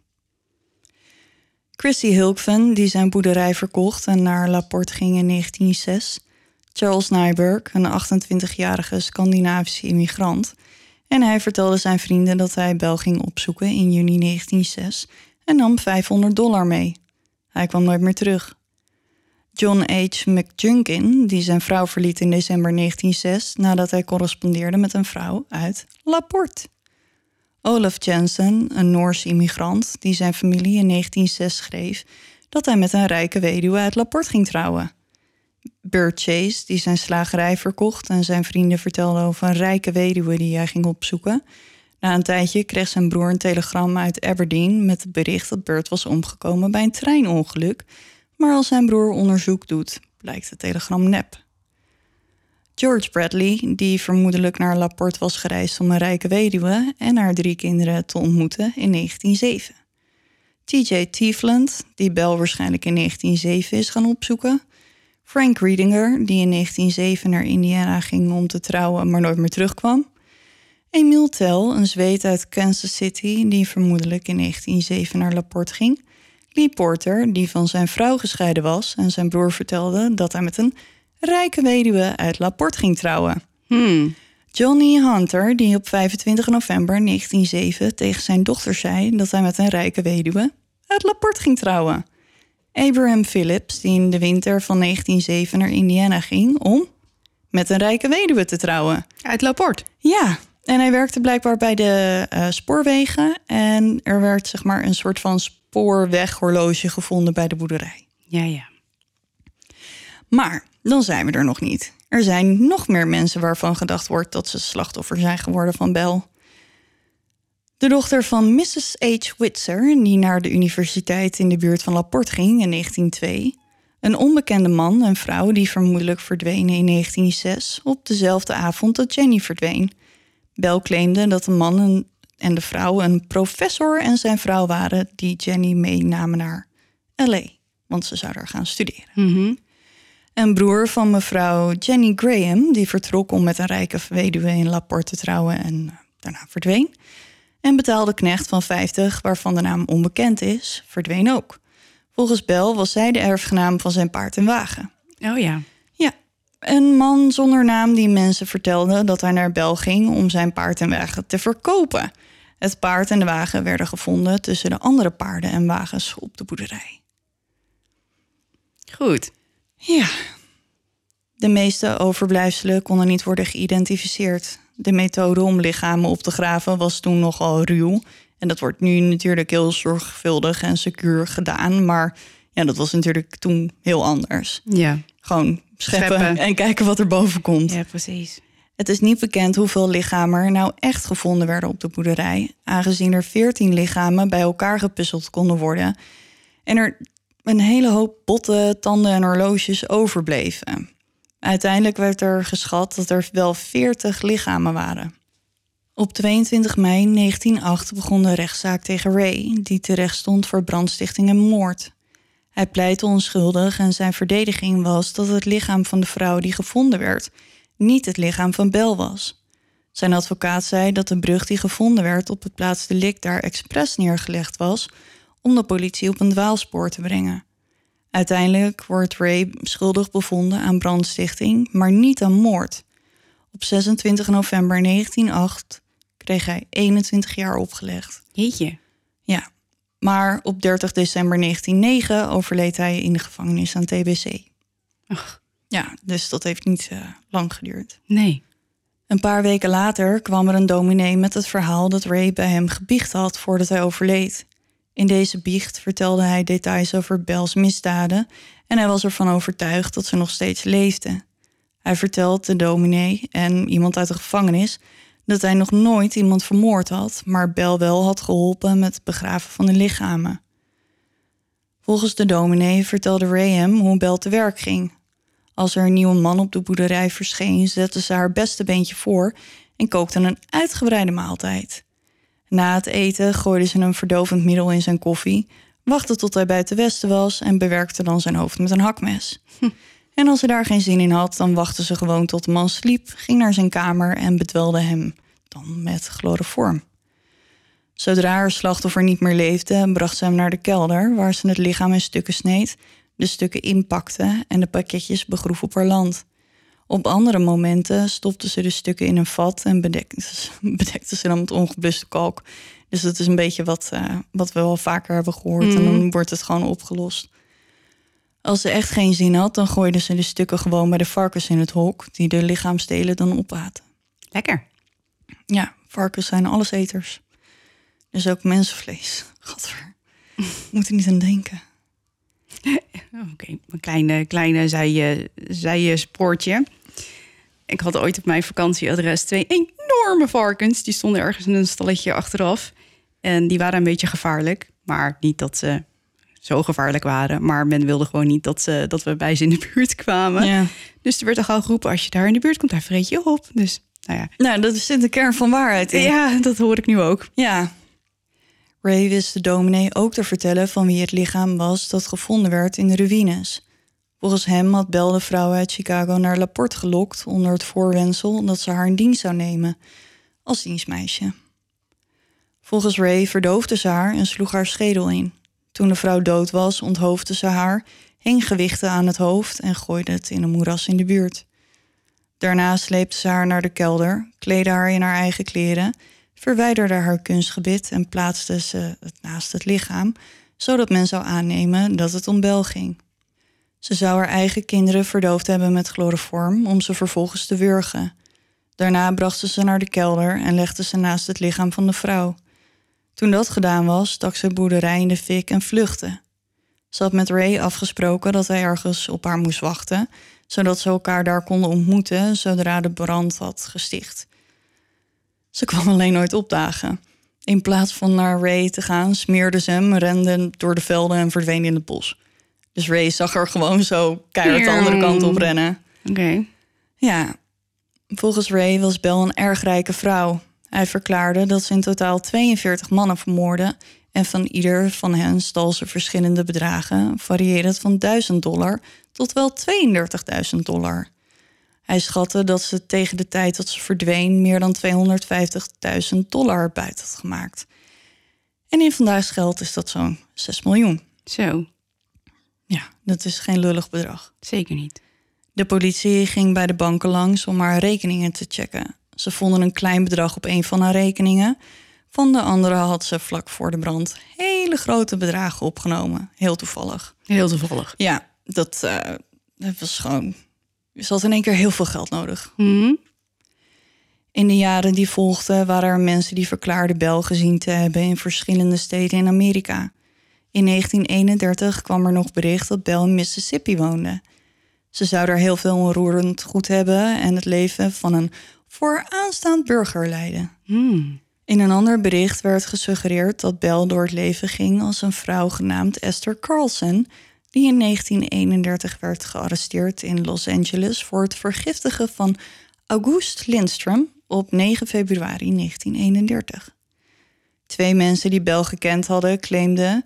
Christy Hilkven, die zijn boerderij verkocht en naar Laporte ging in 1906. Charles Nyberg, een 28-jarige Scandinavische immigrant. En hij vertelde zijn vrienden dat hij Bel ging opzoeken in juni 1906 en nam 500 dollar mee. Hij kwam nooit meer terug. John H. McJunkin, die zijn vrouw verliet in december 1906 nadat hij correspondeerde met een vrouw uit Laporte. Olaf Jensen, een Noorse immigrant die zijn familie in 1906 schreef dat hij met een rijke weduwe uit Laporte ging trouwen. Bert Chase, die zijn slagerij verkocht en zijn vrienden vertelden over een rijke weduwe die hij ging opzoeken. Na een tijdje kreeg zijn broer een telegram uit Aberdeen met het bericht dat Bert was omgekomen bij een treinongeluk. Maar als zijn broer onderzoek doet, blijkt het telegram nep. George Bradley, die vermoedelijk naar Laporte was gereisd om een rijke weduwe en haar drie kinderen te ontmoeten in 1907. TJ Tiefland, die Bell waarschijnlijk in 1907 is gaan opzoeken. Frank Riedinger, die in 1907 naar Indiana ging om te trouwen, maar nooit meer terugkwam. Emile Tell, een Zweed uit Kansas City, die vermoedelijk in 1907 naar Laporte ging. Lee Porter, die van zijn vrouw gescheiden was en zijn broer vertelde dat hij met een rijke weduwe uit Laporte ging trouwen. Hmm. Johnny Hunter, die op 25 november 1907 tegen zijn dochter zei dat hij met een rijke weduwe uit Laporte ging trouwen. Abraham Phillips, die in de winter van 1907 naar Indiana ging om met een rijke weduwe te trouwen. Uit Laporte. Ja, en hij werkte blijkbaar bij de uh, spoorwegen en er werd zeg maar een soort van spoorweghorloge gevonden bij de boerderij. Ja, ja. Maar dan zijn we er nog niet. Er zijn nog meer mensen waarvan gedacht wordt dat ze slachtoffer zijn geworden van Bell. De dochter van Mrs. H. Witzer, die naar de universiteit in de buurt van Laporte ging in 1902. Een onbekende man en vrouw die vermoedelijk verdwenen in 1906 op dezelfde avond dat Jenny verdween. Bell claimde dat de man en de vrouw een professor en zijn vrouw waren die Jenny meenamen naar LA, want ze zou daar gaan studeren. Mhm. Een broer van mevrouw Jenny Graham, die vertrok om met een rijke weduwe in Laporte te trouwen en eh, daarna verdween. En betaalde knecht van 50, waarvan de naam onbekend is, verdween ook. Volgens Bell was zij de erfgenaam van zijn paard en wagen. Oh ja. Ja, een man zonder naam die mensen vertelde dat hij naar Bel ging om zijn paard en wagen te verkopen. Het paard en de wagen werden gevonden tussen de andere paarden en wagens op de boerderij. Goed. Ja. De meeste overblijfselen konden niet worden geïdentificeerd. De methode om lichamen op te graven was toen nogal ruw. En dat wordt nu natuurlijk heel zorgvuldig en secuur gedaan. Maar ja, dat was natuurlijk toen heel anders. Ja. Gewoon scheppen, Scheppen. en kijken wat er boven komt. Ja, precies. Het is niet bekend hoeveel lichamen er nou echt gevonden werden op de boerderij, aangezien er 14 lichamen bij elkaar gepuzzeld konden worden en er een hele hoop botten, tanden en horloges overbleven. Uiteindelijk werd er geschat dat er wel 40 lichamen waren. Op 22 mei 1908 begon de rechtszaak tegen Ray, die terecht stond voor brandstichting en moord. Hij pleitte onschuldig en zijn verdediging was dat het lichaam van de vrouw die gevonden werd niet het lichaam van Bel was. Zijn advocaat zei dat de brug die gevonden werd op het plaatsdelict daar expres neergelegd was om de politie op een dwaalspoor te brengen. Uiteindelijk wordt Ray schuldig bevonden aan brandstichting, maar niet aan moord. Op 26 november 1908 kreeg hij 21 jaar opgelegd. Jeetje. Ja, maar op 30 december 1909 overleed hij in de gevangenis aan TBC. Ach, Ja, dus dat heeft niet eh, lang geduurd. nee. Een paar weken later kwam er een dominee met het verhaal dat Ray bij hem gebiecht had voordat hij overleed. In deze biecht vertelde hij details over Bells misdaden en hij was ervan overtuigd dat ze nog steeds leefde. Hij vertelt de dominee en iemand uit de gevangenis dat hij nog nooit iemand vermoord had, maar Bel wel had geholpen met het begraven van de lichamen. Volgens de dominee vertelde Ray hem hoe Bel te werk ging. Als er een nieuwe man op de boerderij verscheen, zette ze haar beste beentje voor en kookte een uitgebreide maaltijd. Na het eten gooide ze een verdovend middel in zijn koffie, wachtte tot hij buiten westen was en bewerkte dan zijn hoofd met een hakmes. En als ze daar geen zin in had, dan wachtte ze gewoon tot de man sliep, ging naar zijn kamer en bedwelde hem dan met chloroform. Zodra haar slachtoffer niet meer leefde, bracht ze hem naar de kelder, waar ze het lichaam in stukken sneed, de stukken inpakte en de pakketjes begroef op haar land. Op andere momenten stopten ze de stukken in een vat en bedekten ze, bedekten ze dan met ongebluste kalk. Dus dat is een beetje wat, uh, wat we wel vaker hebben gehoord. En dan wordt het gewoon opgelost. Als ze echt geen zin had, dan gooiden ze de stukken gewoon bij de varkens in het hok, die de lichaamsdelen dan opaten. Lekker. Ja, varkens zijn alleseters. Dus ook mensenvlees. Godver. Moet er niet aan denken. Oké, een kleine, kleine zij, spoortje. Ik had ooit op mijn vakantieadres twee enorme varkens. Die stonden ergens in een stalletje achteraf. En die waren een beetje gevaarlijk. Maar niet dat ze zo gevaarlijk waren. Maar men wilde gewoon niet dat, ze, dat we bij ze in de buurt kwamen. Ja. Dus er werd al gauw geroepen, als je daar in de buurt komt, daar vreet je op. Dus nou ja. Nou, dat is de kern van waarheid in. Ja, dat hoor ik nu ook. Ja. Ray wist de dominee ook te vertellen van wie het lichaam was dat gevonden werd in de ruïnes. Volgens hem had Bel de vrouw uit Chicago naar Laporte gelokt onder het voorwendsel dat ze haar in dienst zou nemen als dienstmeisje. Volgens Ray verdoofde ze haar en sloeg haar schedel in. Toen de vrouw dood was, onthoofde ze haar, hing gewichten aan het hoofd en gooide het in een moeras in de buurt. Daarna sleepte ze haar naar de kelder, kleedde haar in haar eigen kleren, verwijderde haar kunstgebit en plaatste ze het naast het lichaam, zodat men zou aannemen dat het om Bel ging. Ze zou haar eigen kinderen verdoofd hebben met chloroform om ze vervolgens te wurgen. Daarna bracht ze ze naar de kelder en legde ze naast het lichaam van de vrouw. Toen dat gedaan was, stak ze boerderij in de fik en vluchtte. Ze had met Ray afgesproken dat hij ergens op haar moest wachten, zodat ze elkaar daar konden ontmoeten zodra de brand had gesticht. Ze kwam alleen nooit opdagen. In plaats van naar Ray te gaan, smeerde ze hem, rende door de velden en verdween in het bos. Dus Ray zag er gewoon zo keihard de andere kant op rennen. Oké. Ja, volgens Ray was Bel een erg rijke vrouw. Hij verklaarde dat ze in totaal 42 mannen vermoordde en van ieder van hen stal ze verschillende bedragen, variërend van 1000 dollar tot wel 32.000 dollar. Hij schatte dat ze tegen de tijd dat ze verdween meer dan 250.000 dollar buiten had gemaakt. En in vandaag's geld is dat zo'n 6 miljoen. Zo, Ja, dat is geen lullig bedrag. zeker niet. De politie ging bij de banken langs om haar rekeningen te checken. Ze vonden een klein bedrag op een van haar rekeningen. Van de andere had ze vlak voor de brand hele grote bedragen opgenomen. Heel toevallig. Heel toevallig. Ja, dat, eh, dat was gewoon. Ze had in één keer heel veel geld nodig. Mhm. In de jaren die volgden waren er mensen die verklaarden Bel gezien te hebben in verschillende steden in Amerika. In 1931 kwam er nog bericht dat Bel in Mississippi woonde. Ze zou daar heel veel onroerend goed hebben en het leven van een vooraanstaand burger leiden. Hmm. In een ander bericht werd gesuggereerd dat Bell door het leven ging als een vrouw genaamd Esther Carlson, die in 1931 werd gearresteerd in Los Angeles voor het vergiftigen van August Lindstrom op 9 februari 1931. Twee mensen die Bell gekend hadden claimden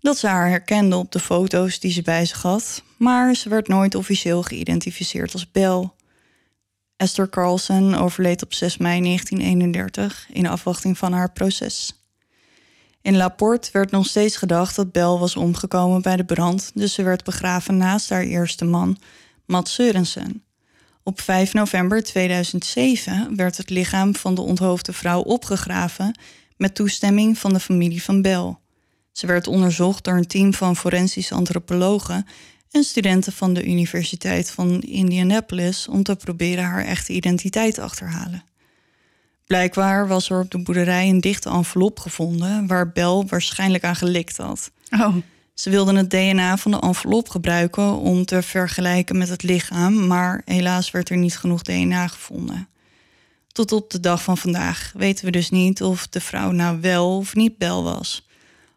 dat ze haar herkenden op de foto's die ze bij zich had, maar ze werd nooit officieel geïdentificeerd als Bell. Esther Carlson overleed op 6 mei 1931 in afwachting van haar proces. In Laporte werd nog steeds gedacht dat Bell was omgekomen bij de brand, dus ze werd begraven naast haar eerste man, Matt Sørensen. Op 5 november 2007 werd het lichaam van de onthoofde vrouw opgegraven met toestemming van de familie van Bell. Ze werd onderzocht door een team van forensische antropologen en studenten van de Universiteit van Indianapolis om te proberen haar echte identiteit te achterhalen. Blijkbaar was er op de boerderij een dichte envelop gevonden waar Bell waarschijnlijk aan gelikt had. Oh, Ze wilden het DNA van de envelop gebruiken om te vergelijken met het lichaam, maar helaas werd er niet genoeg DNA gevonden. Tot op de dag van vandaag weten we dus niet of de vrouw nou wel of niet Bel was.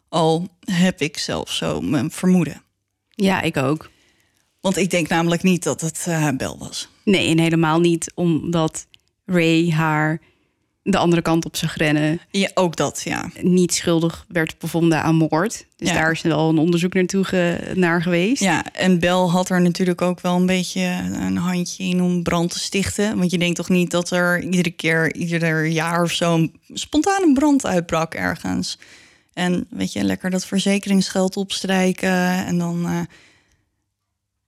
Al heb ik zelf zo mijn vermoeden. ja, ik ook. Want ik denk namelijk niet dat het eh, Bel was. Nee, en helemaal niet omdat Ray haar de andere kant op zag rennen. Ja, ook dat, ja. Niet schuldig werd bevonden aan moord. Dus Ja. daar is wel een onderzoek naartoe ge- naar geweest. Ja, en Bel had er natuurlijk ook wel een beetje een handje in om brand te stichten. Want je denkt toch niet dat er iedere keer, ieder jaar of zo, een spontane brand uitbrak ergens. En weet je, lekker dat verzekeringsgeld opstrijken en dan. eh,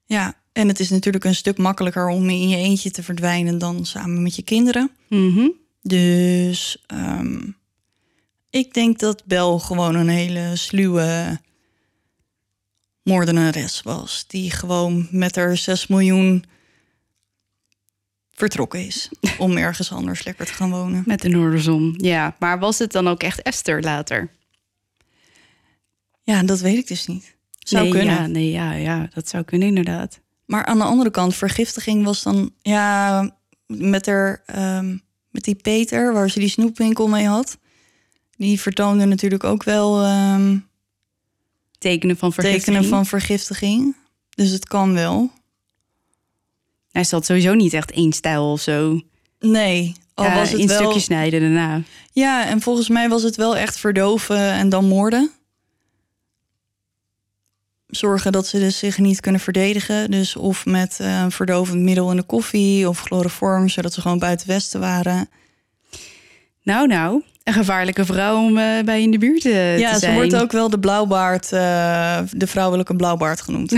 ja, En het is natuurlijk een stuk makkelijker om in je eentje te verdwijnen dan samen met je kinderen. Mhm. Dus ehm, ik denk dat Bel gewoon een hele sluwe moordenares was. Die gewoon met haar 6 miljoen vertrokken is. om ergens anders lekker te gaan wonen. Met de Noorderzon. Ja, maar was het dan ook echt Esther later? Ja, dat weet ik dus niet. Zou nee, kunnen. Ja, nee, ja, ja, dat zou kunnen inderdaad. Maar aan de andere kant, vergiftiging was dan... Ja, met, haar, ehm, met die Peter, waar ze die snoepwinkel mee had... die vertoonde natuurlijk ook wel ehm, Tekenen van vergiftiging. tekenen van vergiftiging. Dus het kan wel. Hij zat sowieso niet echt één stijl of zo. Nee, al Ja, was het in wel... stukjes snijden daarna. Ja, en volgens mij was het wel echt verdoven en dan moorden. Zorgen dat ze dus zich niet kunnen verdedigen. Dus of met eh, een verdovend middel in de koffie of chloroform, zodat ze gewoon buiten westen waren. Nou, nou, een gevaarlijke vrouw om eh, bij in de buurt eh, ja, te ze zijn. wordt ook wel de blauwbaard, eh, de vrouwelijke blauwbaard genoemd.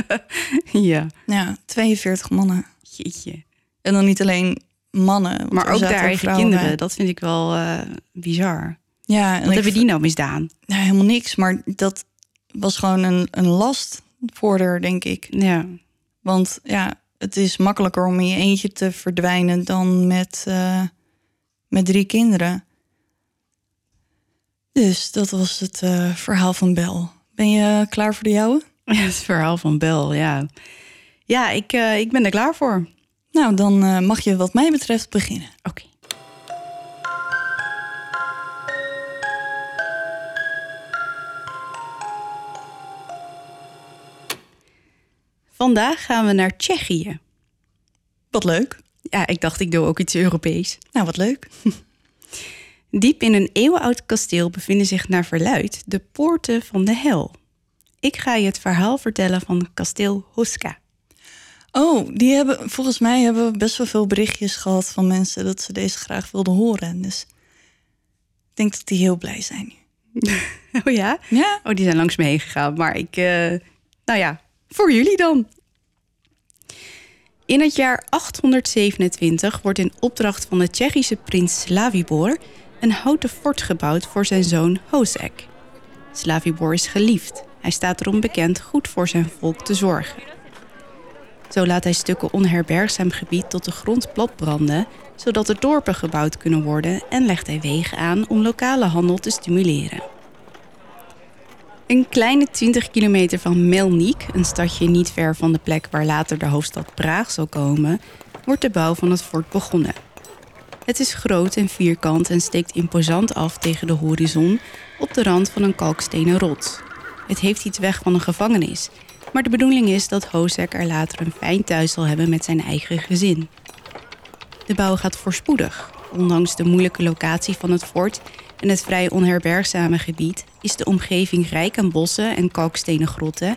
ja, ja, 42 mannen. jeetje. En dan niet alleen mannen. Maar ook de eigen kinderen, bij. dat vind ik wel eh, bizar. Ja, en Wat hebben die nou misdaan? Nou, helemaal niks. Maar dat was gewoon een, een last voor haar, denk ik. Ja, Want ja, het is makkelijker om in je eentje te verdwijnen dan met, eh, met drie kinderen. Dus dat was het eh, verhaal van Bel. Ben je klaar voor de jouwe? het verhaal van Bel, ja. Ja, ik, eh, ik ben er klaar voor. Nou, dan mag je wat mij betreft beginnen. Oké. Vandaag gaan we naar Tsjechië. Wat leuk. Ja, ik dacht ik doe ook iets Europees. Nou, wat leuk. Diep in een eeuwenoud kasteel bevinden zich naar verluid de poorten van de hel. Ik ga je het verhaal vertellen van kasteel Huska. Oh, die hebben, volgens mij hebben we best wel veel berichtjes gehad van mensen dat ze deze graag wilden horen. Dus ik denk dat die heel blij zijn. Oh ja? Ja? Oh, die zijn langs me heen gegaan. Maar ik, eh, nou ja, voor jullie dan. In het jaar 827 wordt in opdracht van de Tsjechische prins Slavibor een houten fort gebouwd voor zijn zoon Hozek. Slavibor is geliefd. Hij staat erom bekend goed voor zijn volk te zorgen. Zo laat hij stukken onherbergzaam gebied tot de grond platbranden, zodat er dorpen gebouwd kunnen worden en legt hij wegen aan om lokale handel te stimuleren. Een kleine 20 kilometer van Melnik, een stadje niet ver van de plek waar later de hoofdstad Praag zal komen, wordt de bouw van het fort begonnen. Het is groot en vierkant en steekt imposant af tegen de horizon op de rand van een kalkstenen rots. Het heeft iets weg van een gevangenis, maar de bedoeling is dat Hozek er later een fijn thuis zal hebben met zijn eigen gezin. De bouw gaat voorspoedig. Ondanks de moeilijke locatie van het fort en het vrij onherbergzame gebied is de omgeving rijk aan bossen en kalkstenen grotten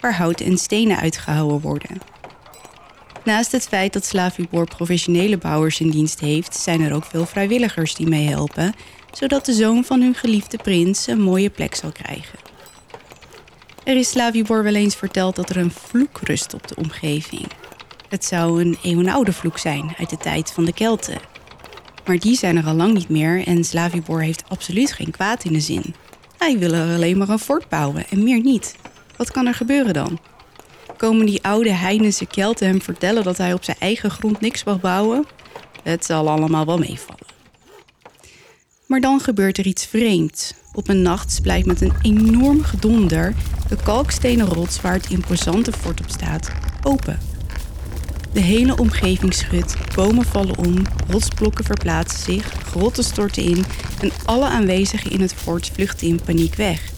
waar hout en stenen uitgehouwen worden. Naast het feit dat Slavibor professionele bouwers in dienst heeft, zijn er ook veel vrijwilligers die meehelpen, zodat de zoon van hun geliefde prins een mooie plek zal krijgen. Er is Slavibor wel eens verteld dat er een vloek rust op de omgeving. Het zou een eeuwenoude vloek zijn uit de tijd van de Kelten. Maar die zijn er al lang niet meer en Slavibor heeft absoluut geen kwaad in de zin. Hij wil er alleen maar een fort bouwen en meer niet. Wat kan er gebeuren dan? Komen die oude heidense Kelten hem vertellen dat hij op zijn eigen grond niks mag bouwen? Het zal allemaal wel meevallen. Maar dan gebeurt er iets vreemds. Op een nacht splijt met een enorm gedonder de kalkstenen rots waar het imposante fort op staat open. De hele omgeving schudt, bomen vallen om, rotsblokken verplaatsen zich, grotten storten in en alle aanwezigen in het fort vluchten in paniek weg.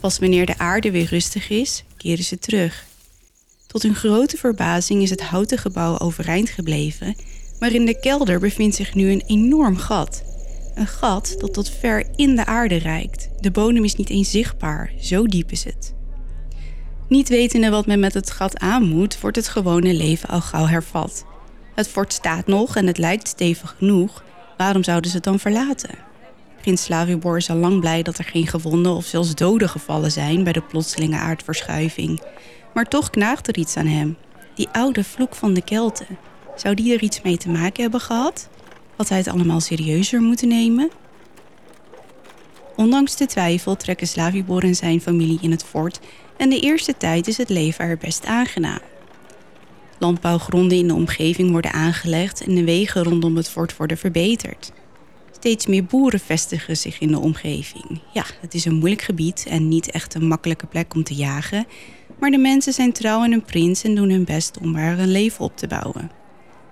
Pas wanneer de aarde weer rustig is, keren ze terug. Tot hun grote verbazing is het houten gebouw overeind gebleven, maar in de kelder bevindt zich nu een enorm gat. Een gat dat tot ver in de aarde reikt. De bodem is niet eens zichtbaar, zo diep is het. Niet wetende wat men met het gat aan moet, wordt het gewone leven al gauw hervat. Het fort staat nog en het lijkt stevig genoeg. Waarom zouden ze het dan verlaten? Prins Slavibor is al lang blij dat er geen gewonden of zelfs doden gevallen zijn bij de plotselinge aardverschuiving. Maar toch knaagt er iets aan hem. Die oude vloek van de Kelten. Zou die er iets mee te maken hebben gehad? Had hij het allemaal serieuzer moeten nemen? Ondanks de twijfel trekken Slavibor en zijn familie in het fort en de eerste tijd is het leven er best aangenaam. Landbouwgronden in de omgeving worden aangelegd en de wegen rondom het fort worden verbeterd. Steeds meer boeren vestigen zich in de omgeving. Ja, het is een moeilijk gebied en niet echt een makkelijke plek om te jagen, maar de mensen zijn trouw aan hun prins en doen hun best om er een leven op te bouwen.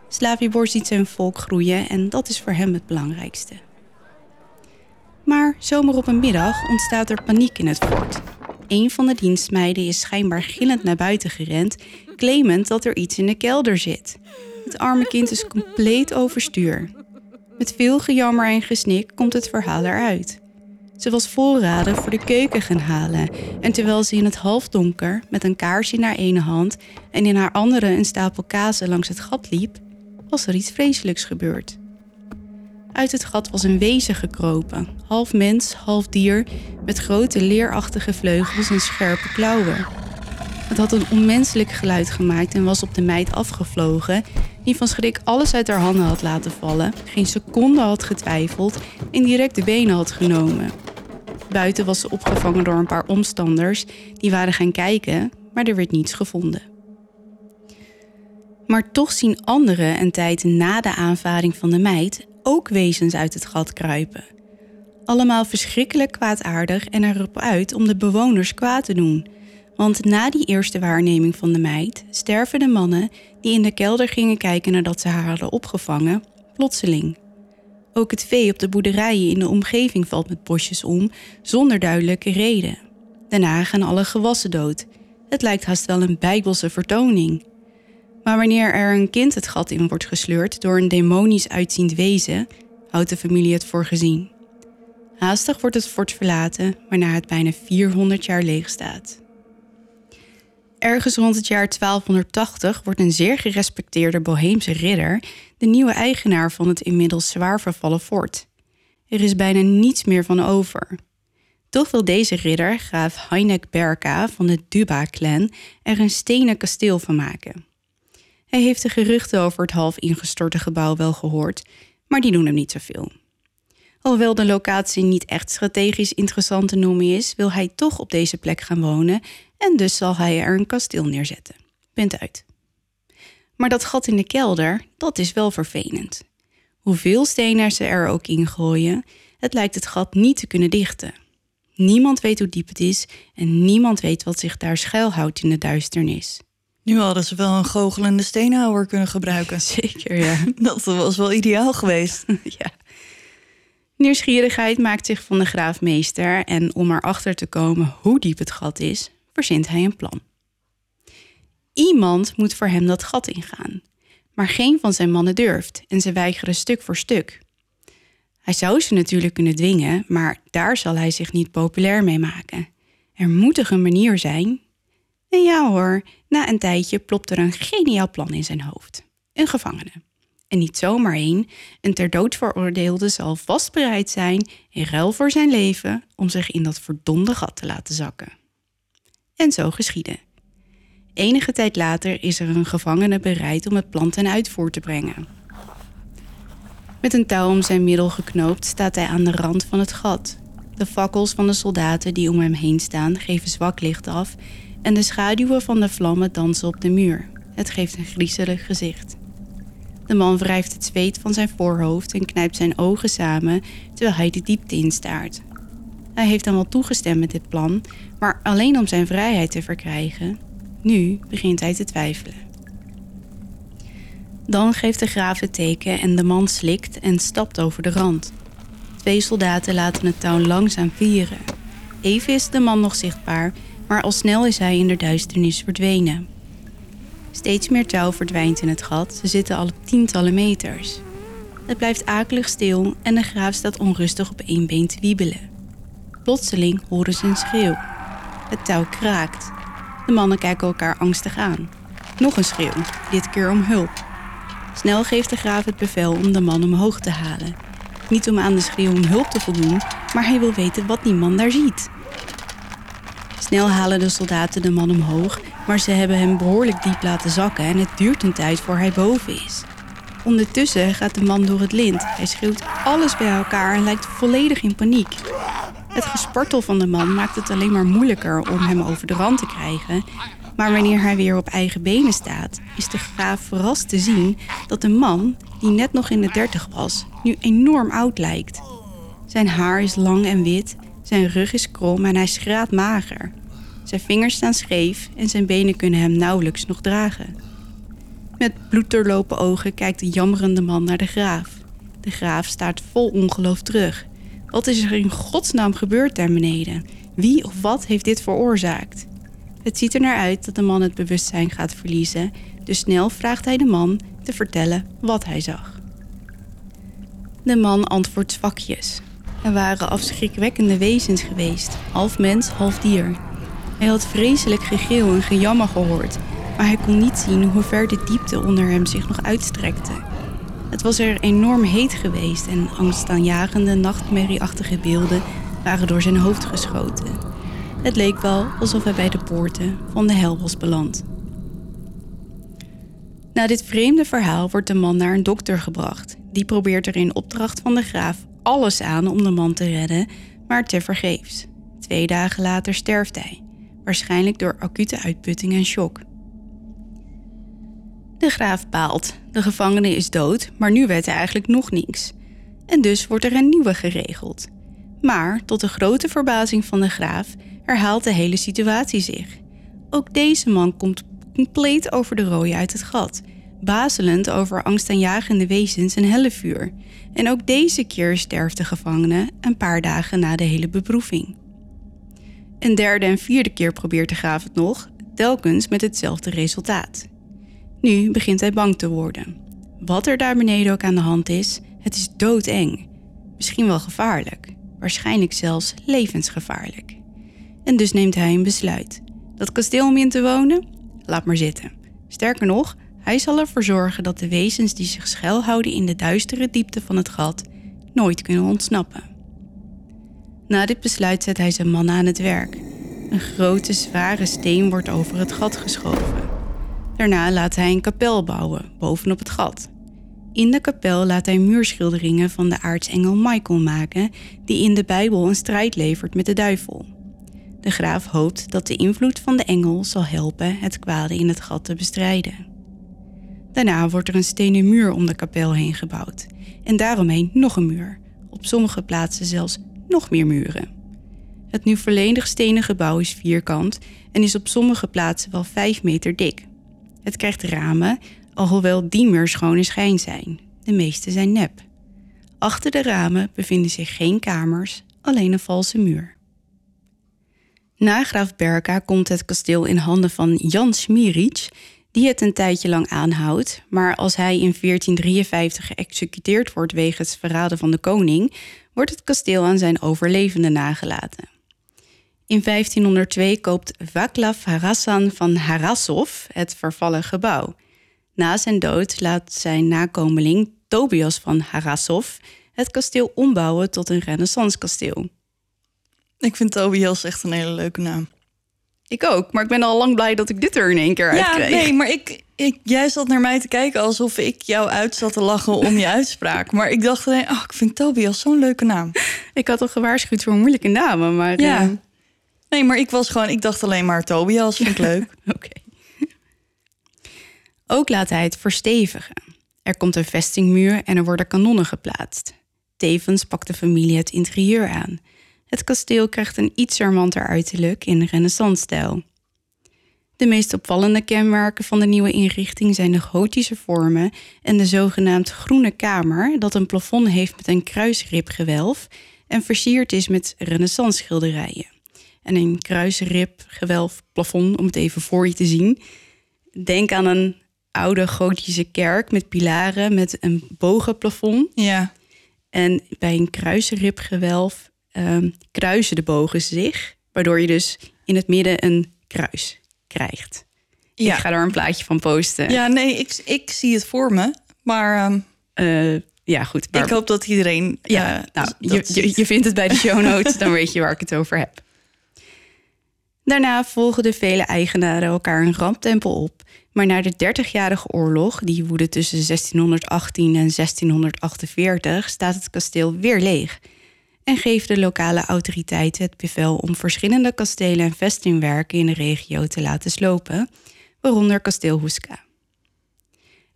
Slavibor ziet zijn volk groeien en dat is voor hem het belangrijkste. Maar zomaar op een middag ontstaat er paniek in het fort. Een van de dienstmeiden is schijnbaar gillend naar buiten gerend, claimend dat er iets in de kelder zit. Het arme kind is compleet overstuur. Met veel gejammer en gesnik komt het verhaal eruit. Ze was voorraden voor de keuken gaan halen en terwijl ze in het halfdonker met een kaarsje in haar ene hand en in haar andere een stapel kazen langs het gat liep, was er iets vreselijks gebeurd. Uit het gat was een wezen gekropen, half mens, half dier, met grote leerachtige vleugels en scherpe klauwen. Het had een onmenselijk geluid gemaakt en was op de meid afgevlogen, die van schrik alles uit haar handen had laten vallen, geen seconde had getwijfeld en direct de benen had genomen. Buiten was ze opgevangen door een paar omstanders, die waren gaan kijken, maar er werd niets gevonden. Maar toch zien anderen een tijd na de aanvaring van de meid ook wezens uit het gat kruipen. Allemaal verschrikkelijk kwaadaardig en erop uit om de bewoners kwaad te doen. Want na die eerste waarneming van de meid sterven de mannen die in de kelder gingen kijken nadat ze haar hadden opgevangen, plotseling. Ook het vee op de boerderijen in de omgeving valt met bosjes om, zonder duidelijke reden. Daarna gaan alle gewassen dood. Het lijkt haast wel een bijbelse vertoning. Maar wanneer er een kind het gat in wordt gesleurd door een demonisch uitziend wezen, houdt de familie het voor gezien. Haastig wordt het fort verlaten, waarna het bijna 400 jaar leeg staat. Ergens rond het jaar 1280 wordt een zeer gerespecteerde Boheemse ridder de nieuwe eigenaar van het inmiddels zwaar vervallen fort. Er is bijna niets meer van over. Toch wil deze ridder, graaf Heinek Berka van de Duba-clan, er een stenen kasteel van maken. Hij heeft de geruchten over het half ingestorte gebouw wel gehoord, maar die doen hem niet zoveel. Alhoewel de locatie niet echt strategisch interessant te noemen is, wil hij toch op deze plek gaan wonen en dus zal hij er een kasteel neerzetten. Punt uit. Maar dat gat in de kelder, dat is wel vervelend. Hoeveel stenen ze er ook in gooien, het lijkt het gat niet te kunnen dichten. Niemand weet hoe diep het is en niemand weet wat zich daar schuilhoudt in de duisternis. Nu hadden ze wel een goochelende steenhouwer kunnen gebruiken. Zeker, ja. Dat was wel ideaal geweest. ja. Nieuwsgierigheid maakt zich van de graafmeester en om erachter te komen hoe diep het gat is, verzint hij een plan. Iemand moet voor hem dat gat ingaan, maar geen van zijn mannen durft en ze weigeren stuk voor stuk. Hij zou ze natuurlijk kunnen dwingen, maar daar zal hij zich niet populair mee maken. Er moet toch een manier zijn? En ja hoor, na een tijdje plopt er een geniaal plan in zijn hoofd. Een gevangene. En niet zomaar één, een ter dood veroordeelde zal vast bereid zijn, in ruil voor zijn leven, om zich in dat verdonde gat te laten zakken. En zo geschiedde. Enige tijd later is er een gevangene bereid om het plan ten uitvoer te brengen. Met een touw om zijn middel geknoopt staat hij aan de rand van het gat. De fakkels van de soldaten die om hem heen staan geven zwak licht af en de schaduwen van de vlammen dansen op de muur. Het geeft een griezelig gezicht. De man wrijft het zweet van zijn voorhoofd en knijpt zijn ogen samen terwijl hij de diepte instaart. Hij heeft dan wel toegestemd met dit plan, maar alleen om zijn vrijheid te verkrijgen. Nu begint hij te twijfelen. Dan geeft de graaf het teken en de man slikt en stapt over de rand. Twee soldaten laten het touw langzaam vieren. Even is de man nog zichtbaar, maar al snel is hij in de duisternis verdwenen. Steeds meer touw verdwijnt in het gat, ze zitten al tientallen meters. Het blijft akelig stil en de graaf staat onrustig op één been te wiebelen. Plotseling horen ze een schreeuw. Het touw kraakt. De mannen kijken elkaar angstig aan. Nog een schreeuw, dit keer om hulp. Snel geeft de graaf het bevel om de man omhoog te halen. Niet om aan de schreeuw om hulp te voldoen, maar hij wil weten wat die man daar ziet. Snel halen de soldaten de man omhoog Maar ze hebben hem behoorlijk diep laten zakken en het duurt een tijd voor hij boven is. Ondertussen gaat de man door het lint. Hij schreeuwt alles bij elkaar en lijkt volledig in paniek. Het gespartel van de man maakt het alleen maar moeilijker om hem over de rand te krijgen. Maar wanneer hij weer op eigen benen staat, is de graaf verrast te zien dat de man, die net nog in de dertig was, nu enorm oud lijkt. Zijn haar is lang en wit, zijn rug is krom en hij schraat mager. Zijn vingers staan scheef en zijn benen kunnen hem nauwelijks nog dragen. Met bloeddoorlopen ogen kijkt de jammerende man naar de graaf. De graaf staat vol ongeloof terug. Wat is er in godsnaam gebeurd daar beneden? Wie of wat heeft dit veroorzaakt? Het ziet er naar uit dat de man het bewustzijn gaat verliezen, dus snel vraagt hij de man te vertellen wat hij zag. De man antwoordt zwakjes. Er waren afschrikwekkende wezens geweest, half mens, half dier. Hij had vreselijk gegil en gejammer gehoord, maar hij kon niet zien hoe ver de diepte onder hem zich nog uitstrekte. Het was er enorm heet geweest en angstaanjagende, nachtmerrieachtige beelden waren door zijn hoofd geschoten. Het leek wel alsof hij bij de poorten van de hel was beland. Na dit vreemde verhaal wordt de man naar een dokter gebracht. Die probeert er in opdracht van de graaf alles aan om de man te redden, maar tevergeefs. Twee dagen later sterft hij, waarschijnlijk door acute uitputting en shock. De graaf baalt. De gevangene is dood, maar nu weet hij eigenlijk nog niks. En dus wordt er een nieuwe geregeld. Maar tot de grote verbazing van de graaf herhaalt de hele situatie zich. Ook deze man komt compleet over de rooi uit het gat, bazelend over angstaanjagende wezens en hellevuur. En ook deze keer sterft de gevangene een paar dagen na de hele beproeving. Een derde en vierde keer probeert de graaf het nog, telkens met hetzelfde resultaat. Nu begint hij bang te worden. Wat er daar beneden ook aan de hand is, het is doodeng. Misschien wel gevaarlijk, waarschijnlijk zelfs levensgevaarlijk. En dus neemt hij een besluit. Dat kasteel om in te wonen? Laat maar zitten. Sterker nog, hij zal ervoor zorgen dat de wezens die zich schuilhouden in de duistere diepte van het gat nooit kunnen ontsnappen. Na dit besluit zet hij zijn mannen aan het werk. Een grote, zware steen wordt over het gat geschoven. Daarna laat hij een kapel bouwen bovenop het gat. In de kapel laat hij muurschilderingen van de aartsengel Michael maken, die in de Bijbel een strijd levert met de duivel. De graaf hoopt dat de invloed van de engel zal helpen het kwade in het gat te bestrijden. Daarna wordt er een stenen muur om de kapel heen gebouwd en daaromheen nog een muur, op sommige plaatsen zelfs nog meer muren. Het nu volledig stenen gebouw is vierkant en is op sommige plaatsen wel 5 meter dik. Het krijgt ramen, alhoewel die meer schone schijn zijn. De meeste zijn nep. Achter de ramen bevinden zich geen kamers, alleen een valse muur. Na graaf Berka komt het kasteel in handen van Jan Smiric, die het een tijdje lang aanhoudt, maar als hij in 1453 geëxecuteerd wordt wegens verraden van de koning, wordt het kasteel aan zijn overlevenden nagelaten. In 1502 koopt Vaclav Harassan van Harasov het vervallen gebouw. Na zijn dood laat zijn nakomeling Tobias van Harasov het kasteel ombouwen tot een renaissancekasteel. Ik vind Tobias echt een hele leuke naam. Ik ook, maar ik ben al lang blij dat ik dit er in één keer uit Ja, kreeg. nee, maar ik, ik, jij zat naar mij te kijken alsof ik jou uit zat te lachen om je uitspraak. Maar ik dacht, nee, oh, ik vind Tobias zo'n leuke naam. Ik had al gewaarschuwd voor moeilijke namen, maar... Ja. eh, Nee, maar ik was gewoon, ik dacht alleen maar Tobias, vind ik leuk. Oké. Ook laat hij het verstevigen. Er komt een vestingmuur en er worden kanonnen geplaatst. Tevens pakt de familie het interieur aan. Het kasteel krijgt een iets charmanter uiterlijk in renaissance-stijl. De meest opvallende kenmerken van de nieuwe inrichting zijn de gotische vormen en de zogenaamd groene kamer, dat een plafond heeft met een kruisribgewelf en versierd is met renaissance schilderijen. En een kruisribgewelf plafond, om het even voor je te zien. Denk aan een oude gotische kerk met pilaren met een bogenplafond. Ja, En bij een kruisribgewelf ehm, kruisen de bogen zich, waardoor je dus in het midden een kruis krijgt. Ja. Ik ga daar een plaatje van posten. ja nee, ik, ik zie het voor me. Maar ehm, Eh, ja goed. maar- ik hoop dat iedereen... ja, eh, nou, je, je, je vindt het bij de show notes, dan weet je waar ik het over heb. Daarna volgden vele eigenaren elkaar een ramptempel op. Maar na de Dertigjarige Oorlog, die woedde tussen 1618 en 1648, staat het kasteel weer leeg. En geven de lokale autoriteiten het bevel om verschillende kastelen en vestingwerken in de regio te laten slopen, waaronder kasteel Huska.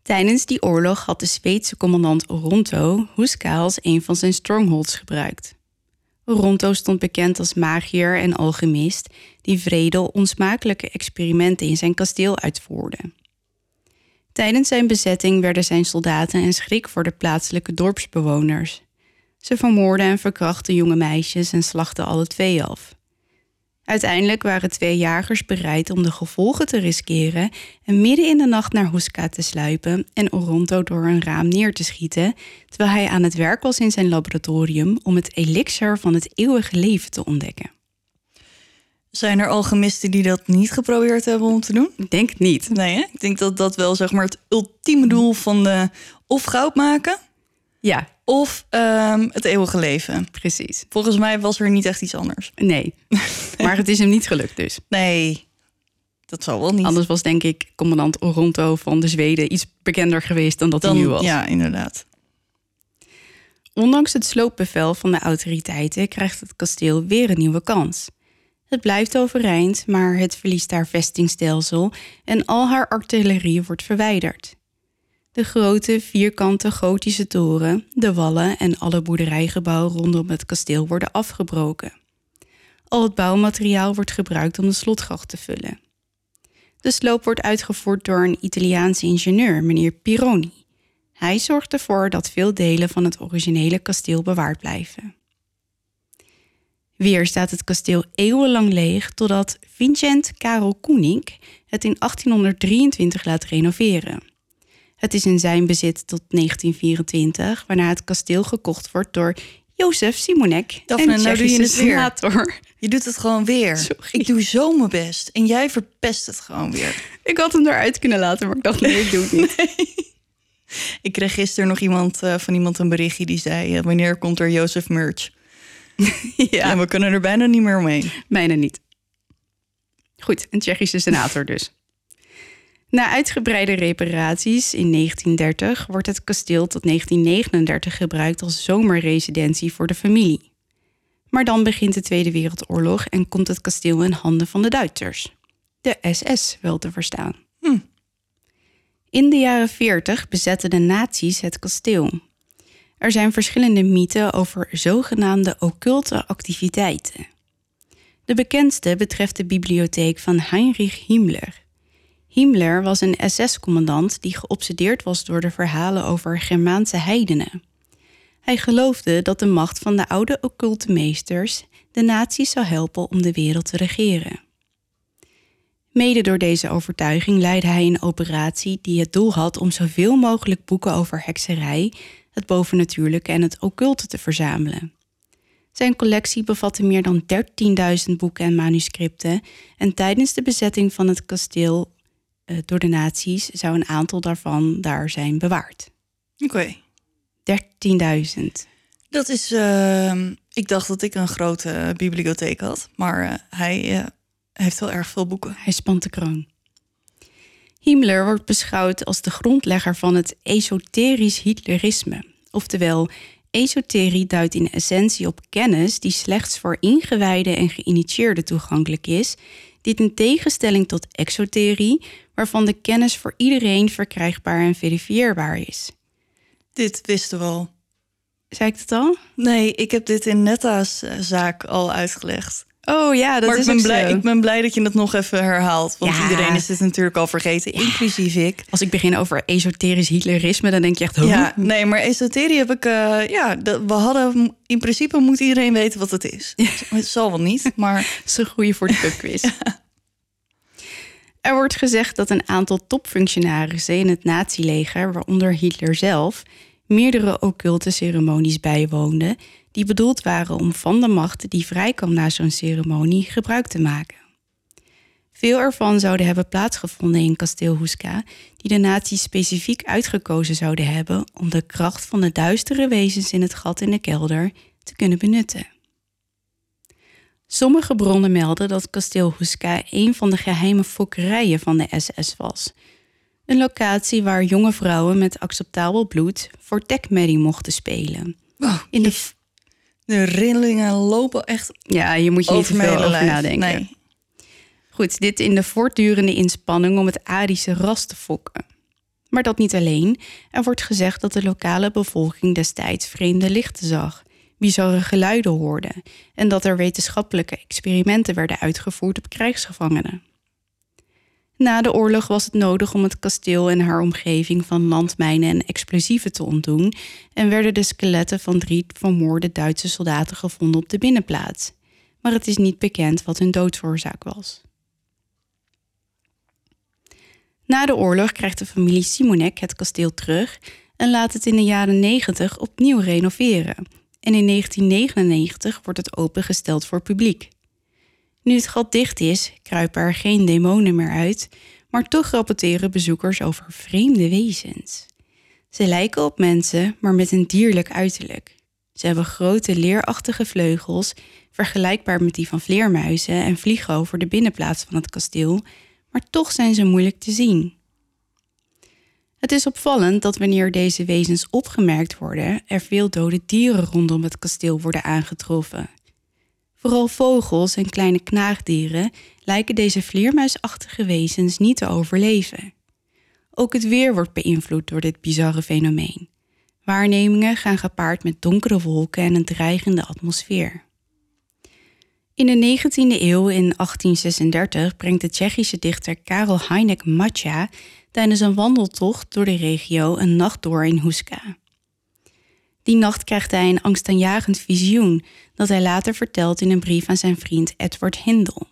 Tijdens die oorlog had de Zweedse commandant Oronto Huska als een van zijn strongholds gebruikt. Oronto stond bekend als magier en alchemist die vrede onsmakelijke experimenten in zijn kasteel uitvoerde. Tijdens zijn bezetting werden zijn soldaten een schrik voor de plaatselijke dorpsbewoners. Ze vermoorden en verkrachten jonge meisjes en slachten alle twee af. Uiteindelijk waren twee jagers bereid om de gevolgen te riskeren en midden in de nacht naar Huska te sluipen en Oronto door een raam neer te schieten, terwijl hij aan het werk was in zijn laboratorium om het elixir van het eeuwige leven te ontdekken. Zijn er alchemisten die dat niet geprobeerd hebben om te doen? Ik denk het niet. Nee, hè? ik denk dat dat wel zeg maar het ultieme doel van de of goud maken Ja, of ehm, het eeuwige leven. precies. Volgens mij was er niet echt iets anders. Nee. maar het is hem niet gelukt dus. Nee, dat zal wel niet. Anders was denk ik commandant Oronto van de Zweden iets bekender geweest dan dat dan hij nu was. ja, inderdaad. Ondanks het sloopbevel van de autoriteiten krijgt het kasteel weer een nieuwe kans. Het blijft overeind, maar het verliest haar vestingstelsel en al haar artillerie wordt verwijderd. De grote vierkante gotische toren, de wallen en alle boerderijgebouwen rondom het kasteel worden afgebroken. Al het bouwmateriaal wordt gebruikt om de slotgracht te vullen. De sloop wordt uitgevoerd door een Italiaanse ingenieur, meneer Pironi. Hij zorgt ervoor dat veel delen van het originele kasteel bewaard blijven. Weer staat het kasteel eeuwenlang leeg totdat Vincent Karel Koenig het in 1823 laat renoveren. Het is in zijn bezit tot 1924, waarna het kasteel gekocht wordt door Jozef Simonek Daphne, en nou doe je weer. senator. Je doet het gewoon weer. Sorry. Ik doe zo mijn best en jij verpest het gewoon weer. Ik had hem eruit kunnen laten, maar ik dacht nee, ik doe het niet. Ik kreeg gisteren nog iemand eh, van iemand een berichtje die zei: eh, wanneer komt er Jozef merch? ja, En we kunnen er bijna niet meer omheen. Bijna niet. Goed, een Tsjechische senator dus. Na uitgebreide reparaties in 1930 wordt het kasteel tot 1939 gebruikt als zomerresidentie voor de familie. Maar dan begint de Tweede Wereldoorlog en komt het kasteel in handen van de Duitsers. De SS wel te verstaan. Hm. In de jaren 40 bezetten de nazi's het kasteel. Er zijn verschillende mythen over zogenaamde occulte activiteiten. De bekendste betreft de bibliotheek van Heinrich Himmler. Himmler was een SS-commandant die geobsedeerd was door de verhalen over Germaanse heidenen. Hij geloofde dat de macht van de oude occulte meesters de naties zou helpen om de wereld te regeren. Mede door deze overtuiging leidde hij een operatie die het doel had om zoveel mogelijk boeken over hekserij, het bovennatuurlijke en het occulte te verzamelen. Zijn collectie bevatte meer dan 13.000 boeken en manuscripten en tijdens de bezetting van het kasteel door de nazi's zou een aantal daarvan daar zijn bewaard. Oké. 13.000. Dat is. ehm, ik dacht dat ik een grote eh, bibliotheek had, maar eh, hij eh, heeft wel erg veel boeken. Hij spant de kroon. Himmler wordt beschouwd als de grondlegger van het esoterisch Hitlerisme. Oftewel, esoterie duidt in essentie op kennis die slechts voor ingewijden en geïnitieerden toegankelijk is. Dit in tegenstelling tot exoterie, waarvan de kennis voor iedereen verkrijgbaar en verifieerbaar is. Dit wisten we al. Zei ik het al? Nee, ik heb dit in Netta's eh, zaak al uitgelegd. Oh ja, dat maar is ik ben, blij, zo. ik ben blij dat je het nog even herhaalt. Want Ja. iedereen is dit natuurlijk al vergeten, inclusief ik. Als ik begin over esoterisch Hitlerisme, dan denk je echt... Ja, nee, maar esoterie heb ik... eh, ja, dat- we hadden... In principe moet iedereen weten wat het is. Het zal wel niet, maar... Dat is een goede voor de pubquiz. Er wordt gezegd dat een aantal topfunctionarissen in het nazileger, waaronder Hitler zelf, meerdere occulte ceremonies bijwoonden die bedoeld waren om van de macht die vrijkwam na zo'n ceremonie gebruik te maken. Veel ervan zouden hebben plaatsgevonden in kasteel Huska, die de nazi's specifiek uitgekozen zouden hebben om de kracht van de duistere wezens in het gat in de kelder te kunnen benutten. Sommige bronnen melden dat kasteel Huska een van de geheime fokkerijen van de SS was. Een locatie waar jonge vrouwen met acceptabel bloed voor tekmerrie mochten spelen. Oh, In de, de rillingen lopen echt ja, je moet je niet te veel over lijf. nadenken. Nee. Goed, dit in de voortdurende inspanning om het Arische ras te fokken. Maar dat niet alleen. Er wordt gezegd dat de lokale bevolking destijds vreemde lichten zag, bizarre geluiden hoorde en dat er wetenschappelijke experimenten werden uitgevoerd op krijgsgevangenen. Na de oorlog was het nodig om het kasteel en haar omgeving van landmijnen en explosieven te ontdoen en werden de skeletten van drie vermoorde Duitse soldaten gevonden op de binnenplaats. Maar het is niet bekend wat hun doodsoorzaak was. Na de oorlog krijgt de familie Simonek het kasteel terug en laat het in de jaren 90 opnieuw renoveren. En in 1999 wordt het opengesteld voor publiek. Nu het gat dicht is, kruipen er geen demonen meer uit, maar toch rapporteren bezoekers over vreemde wezens. Ze lijken op mensen, maar met een dierlijk uiterlijk. Ze hebben grote leerachtige vleugels, vergelijkbaar met die van vleermuizen, en vliegen over de binnenplaats van het kasteel, maar toch zijn ze moeilijk te zien. Het is opvallend dat wanneer deze wezens opgemerkt worden, er veel dode dieren rondom het kasteel worden aangetroffen. Vooral vogels en kleine knaagdieren lijken deze vleermuisachtige wezens niet te overleven. Ook het weer wordt beïnvloed door dit bizarre fenomeen. Waarnemingen gaan gepaard met donkere wolken en een dreigende atmosfeer. In de 19e eeuw, in 1836, brengt de Tsjechische dichter Karel Hynek Matja tijdens een wandeltocht door de regio een nacht door in Huska. Die nacht krijgt hij een angstaanjagend visioen dat hij later vertelt in een brief aan zijn vriend Edward Hindel.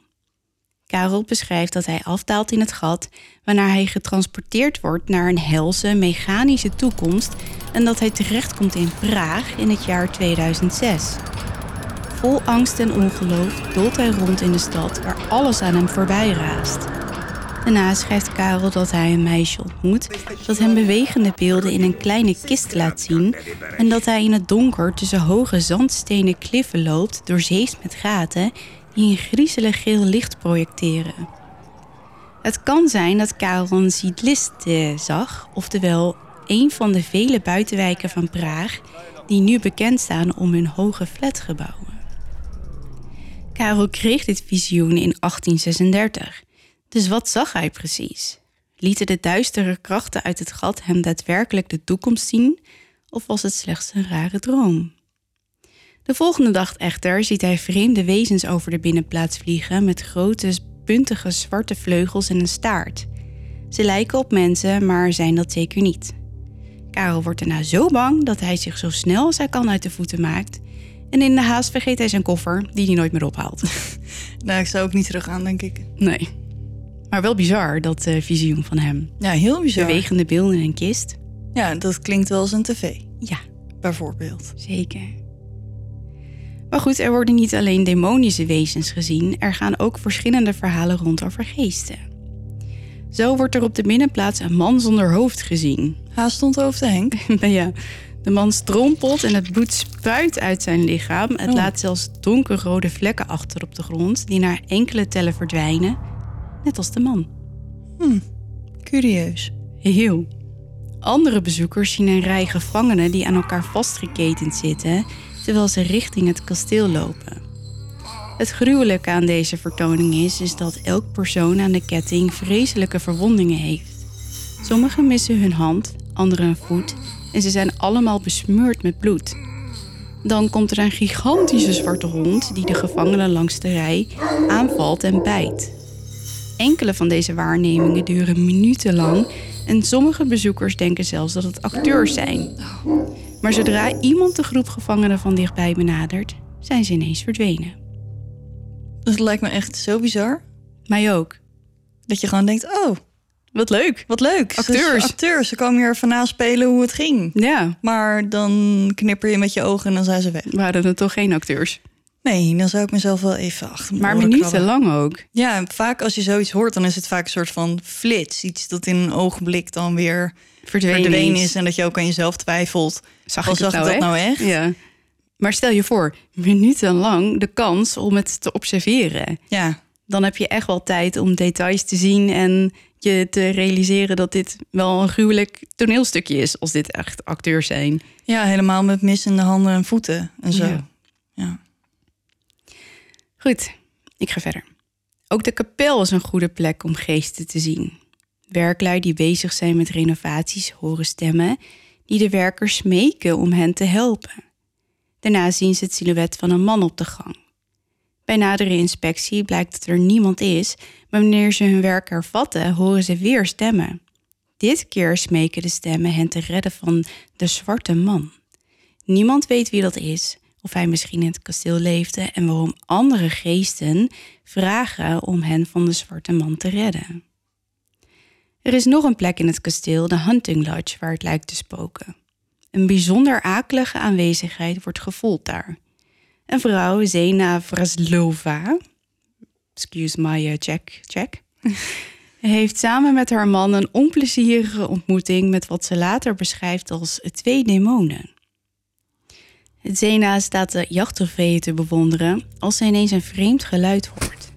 Karel beschrijft dat hij afdaalt in het gat, waarna hij getransporteerd wordt naar een helse, mechanische toekomst en dat hij terechtkomt in Praag in het jaar 2006. Vol angst en ongeloof dolt hij rond in de stad waar alles aan hem voorbij raast. Daarna schrijft Karel dat hij een meisje ontmoet dat hem bewegende beelden in een kleine kist laat zien en dat hij in het donker tussen hoge zandstenen kliffen loopt doorzeefd met gaten die een griezelig geel licht projecteren. Het kan zijn dat Karel een Ziedliste zag, oftewel een van de vele buitenwijken van Praag die nu bekend staan om hun hoge flatgebouwen. Karel kreeg dit visioen in 1836. Dus wat zag hij precies? Lieten de duistere krachten uit het gat hem daadwerkelijk de toekomst zien, of was het slechts een rare droom? De volgende dag echter ziet hij vreemde wezens over de binnenplaats vliegen met grote, puntige zwarte vleugels en een staart. Ze lijken op mensen, maar zijn dat zeker niet. Karel wordt daarna zo bang dat hij zich zo snel als hij kan uit de voeten maakt. En in de haast vergeet hij zijn koffer, die hij nooit meer ophaalt. Nou, ik zou ook niet terug aan, denk ik. Nee. Maar wel bizar, dat eh, visioen van hem. Ja, heel bizar. Bewegende beelden in een kist. Ja, dat klinkt wel als een tv, Ja, bijvoorbeeld. zeker. Maar goed, er worden niet alleen demonische wezens gezien, er gaan ook verschillende verhalen rond over geesten. Zo wordt er op de binnenplaats een man zonder hoofd gezien. Haast stond over de Henk. Ja, de man strompelt en het bloed spuit uit zijn lichaam. Het Oh. laat zelfs donkerrode vlekken achter op de grond, die na enkele tellen verdwijnen, net als de man. Curieus. Heel. Andere bezoekers zien een rij gevangenen die aan elkaar vastgeketend zitten, terwijl ze richting het kasteel lopen. Het gruwelijke aan deze vertoning is, is dat elk persoon aan de ketting vreselijke verwondingen heeft. Sommigen missen hun hand, anderen een voet en ze zijn allemaal besmeurd met bloed. Dan komt er een gigantische zwarte hond die de gevangenen langs de rij aanvalt en bijt. Enkele van deze waarnemingen duren minutenlang en sommige bezoekers denken zelfs dat het acteurs zijn. Maar zodra iemand de groep gevangenen van dichtbij benadert, zijn ze ineens verdwenen. Het lijkt me echt zo bizar. Mij ook. Dat je gewoon denkt, oh, Wat leuk. wat leuk. Acteurs. Dus acteurs, ze komen hier even naspelen hoe het ging. Ja, Maar dan knipper je met je ogen en dan zijn ze weg. waren er toch geen acteurs. Nee, dan zou ik mezelf wel even achter Maar oren krabben. minutenlang ook. Ja, vaak als je zoiets hoort, dan is het vaak een soort van flits. Iets dat in een ogenblik dan weer Verdwenen, verdwenen is. En dat je ook aan jezelf twijfelt. Zag ik het zag nou dat echt? nou echt? Ja. Maar stel je voor, minutenlang de kans om het te observeren. Ja, Dan heb je echt wel tijd om details te zien en je te realiseren dat dit wel een gruwelijk toneelstukje is, als dit echt acteurs zijn. ja helemaal met missende handen en voeten en zo. Ja. Goed, ik ga verder. Ook de kapel is een goede plek om geesten te zien. Werklui die bezig zijn met renovaties horen stemmen die de werkers smeken om hen te helpen. Daarna zien ze het silhouet van een man op de gang. Bij nadere inspectie blijkt dat er niemand is, maar wanneer ze hun werk hervatten, horen ze weer stemmen. Dit keer smeken de stemmen hen te redden van de zwarte man. Niemand weet wie dat is, of hij misschien in het kasteel leefde en waarom andere geesten vragen om hen van de zwarte man te redden. Er is nog een plek in het kasteel, de Hunting Lodge, waar het lijkt te spoken. Een bijzonder akelige aanwezigheid wordt gevoeld daar. Een vrouw, Zena Vraslova, excuse my uh, check, check, heeft samen met haar man een onplezierige ontmoeting met wat ze later beschrijft als twee demonen. Zena staat de jachttrofeeën te bewonderen als ze ineens een vreemd geluid hoort.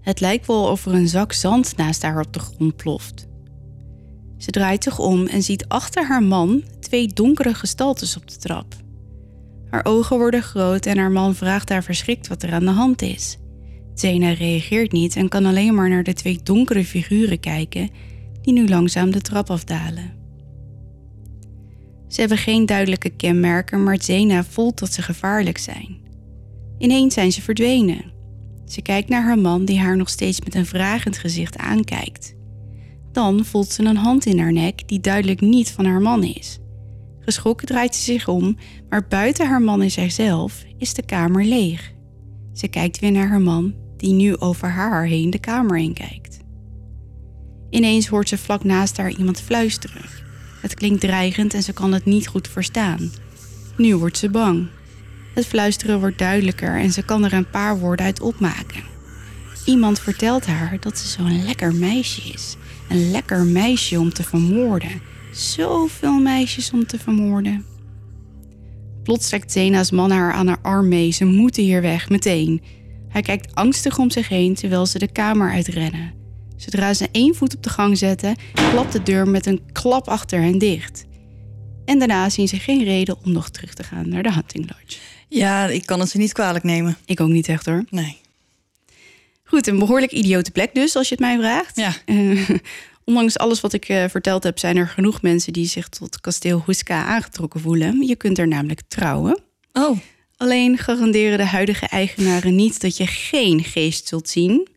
Het lijkt wel of er een zak zand naast haar op de grond ploft. Ze draait zich om en ziet achter haar man twee donkere gestaltes op de trap. Haar ogen worden groot en haar man vraagt haar verschrikt wat er aan de hand is. Zena reageert niet en kan alleen maar naar de twee donkere figuren kijken die nu langzaam de trap afdalen. Ze hebben geen duidelijke kenmerken, maar Zena voelt dat ze gevaarlijk zijn. Ineens zijn ze verdwenen. Ze kijkt naar haar man die haar nog steeds met een vragend gezicht aankijkt. Dan voelt ze een hand in haar nek die duidelijk niet van haar man is. Geschrokken draait ze zich om, maar buiten haar man en zijzelf is de kamer leeg. Ze kijkt weer naar haar man, die nu over haar heen de kamer in kijkt. Ineens hoort ze vlak naast haar iemand fluisteren. Het klinkt dreigend en ze kan het niet goed verstaan. Nu wordt ze bang. Het fluisteren wordt duidelijker en ze kan er een paar woorden uit opmaken. Iemand vertelt haar dat ze zo'n lekker meisje is. Een lekker meisje om te vermoorden. Zoveel meisjes om te vermoorden. Plots trekt Zena's man haar aan haar arm mee. Ze moeten hier weg, meteen. Hij kijkt angstig om zich heen terwijl ze de kamer uitrennen. Zodra ze één voet op de gang zetten, klapt de deur met een klap achter hen dicht. En daarna zien ze geen reden om nog terug te gaan naar de Hunting Lodge. ja, ik kan het ze niet kwalijk nemen. Ik ook niet echt hoor. Nee. Goed, een behoorlijk idiote plek dus, als je het mij vraagt. Ja. Eh, ondanks alles wat ik eh, verteld heb, zijn er genoeg mensen die zich tot kasteel Huska aangetrokken voelen. Je kunt er namelijk trouwen. Oh, Alleen garanderen de huidige eigenaren niet dat je geen geest zult zien.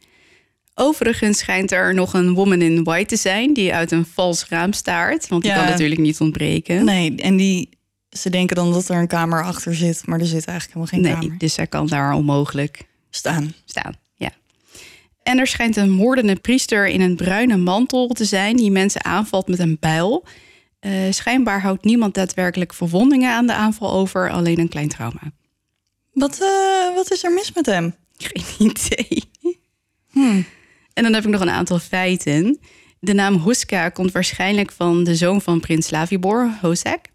Overigens schijnt er nog een woman in white te zijn die uit een vals raam staart. Want die Ja. kan natuurlijk niet ontbreken. nee. En die, ze denken dan dat er een kamer achter zit, maar er zit eigenlijk helemaal geen Nee, kamer. dus zij kan daar onmogelijk Staan. staan. Ja. En er schijnt een moordende priester in een bruine mantel te zijn die mensen aanvalt met een bijl. Eh, schijnbaar houdt niemand daadwerkelijk verwondingen aan de aanval over, alleen een klein trauma. Wat, eh, wat is er mis met hem? Geen idee. En dan heb ik nog een aantal feiten. De naam Huska komt waarschijnlijk van de zoon van prins Slavibor, Hosek.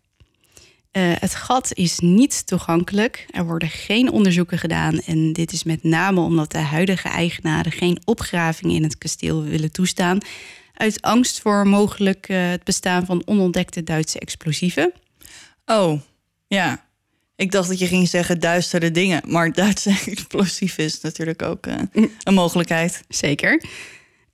Eh, het gat is niet toegankelijk. Er worden geen onderzoeken gedaan. En dit is met name omdat de huidige eigenaren geen opgraving in het kasteel willen toestaan. Uit angst voor mogelijk eh, het bestaan van onontdekte Duitse explosieven. Oh, ja. Ik dacht dat je ging zeggen duistere dingen. Maar Duitse explosief is natuurlijk ook eh, een mogelijkheid. Zeker.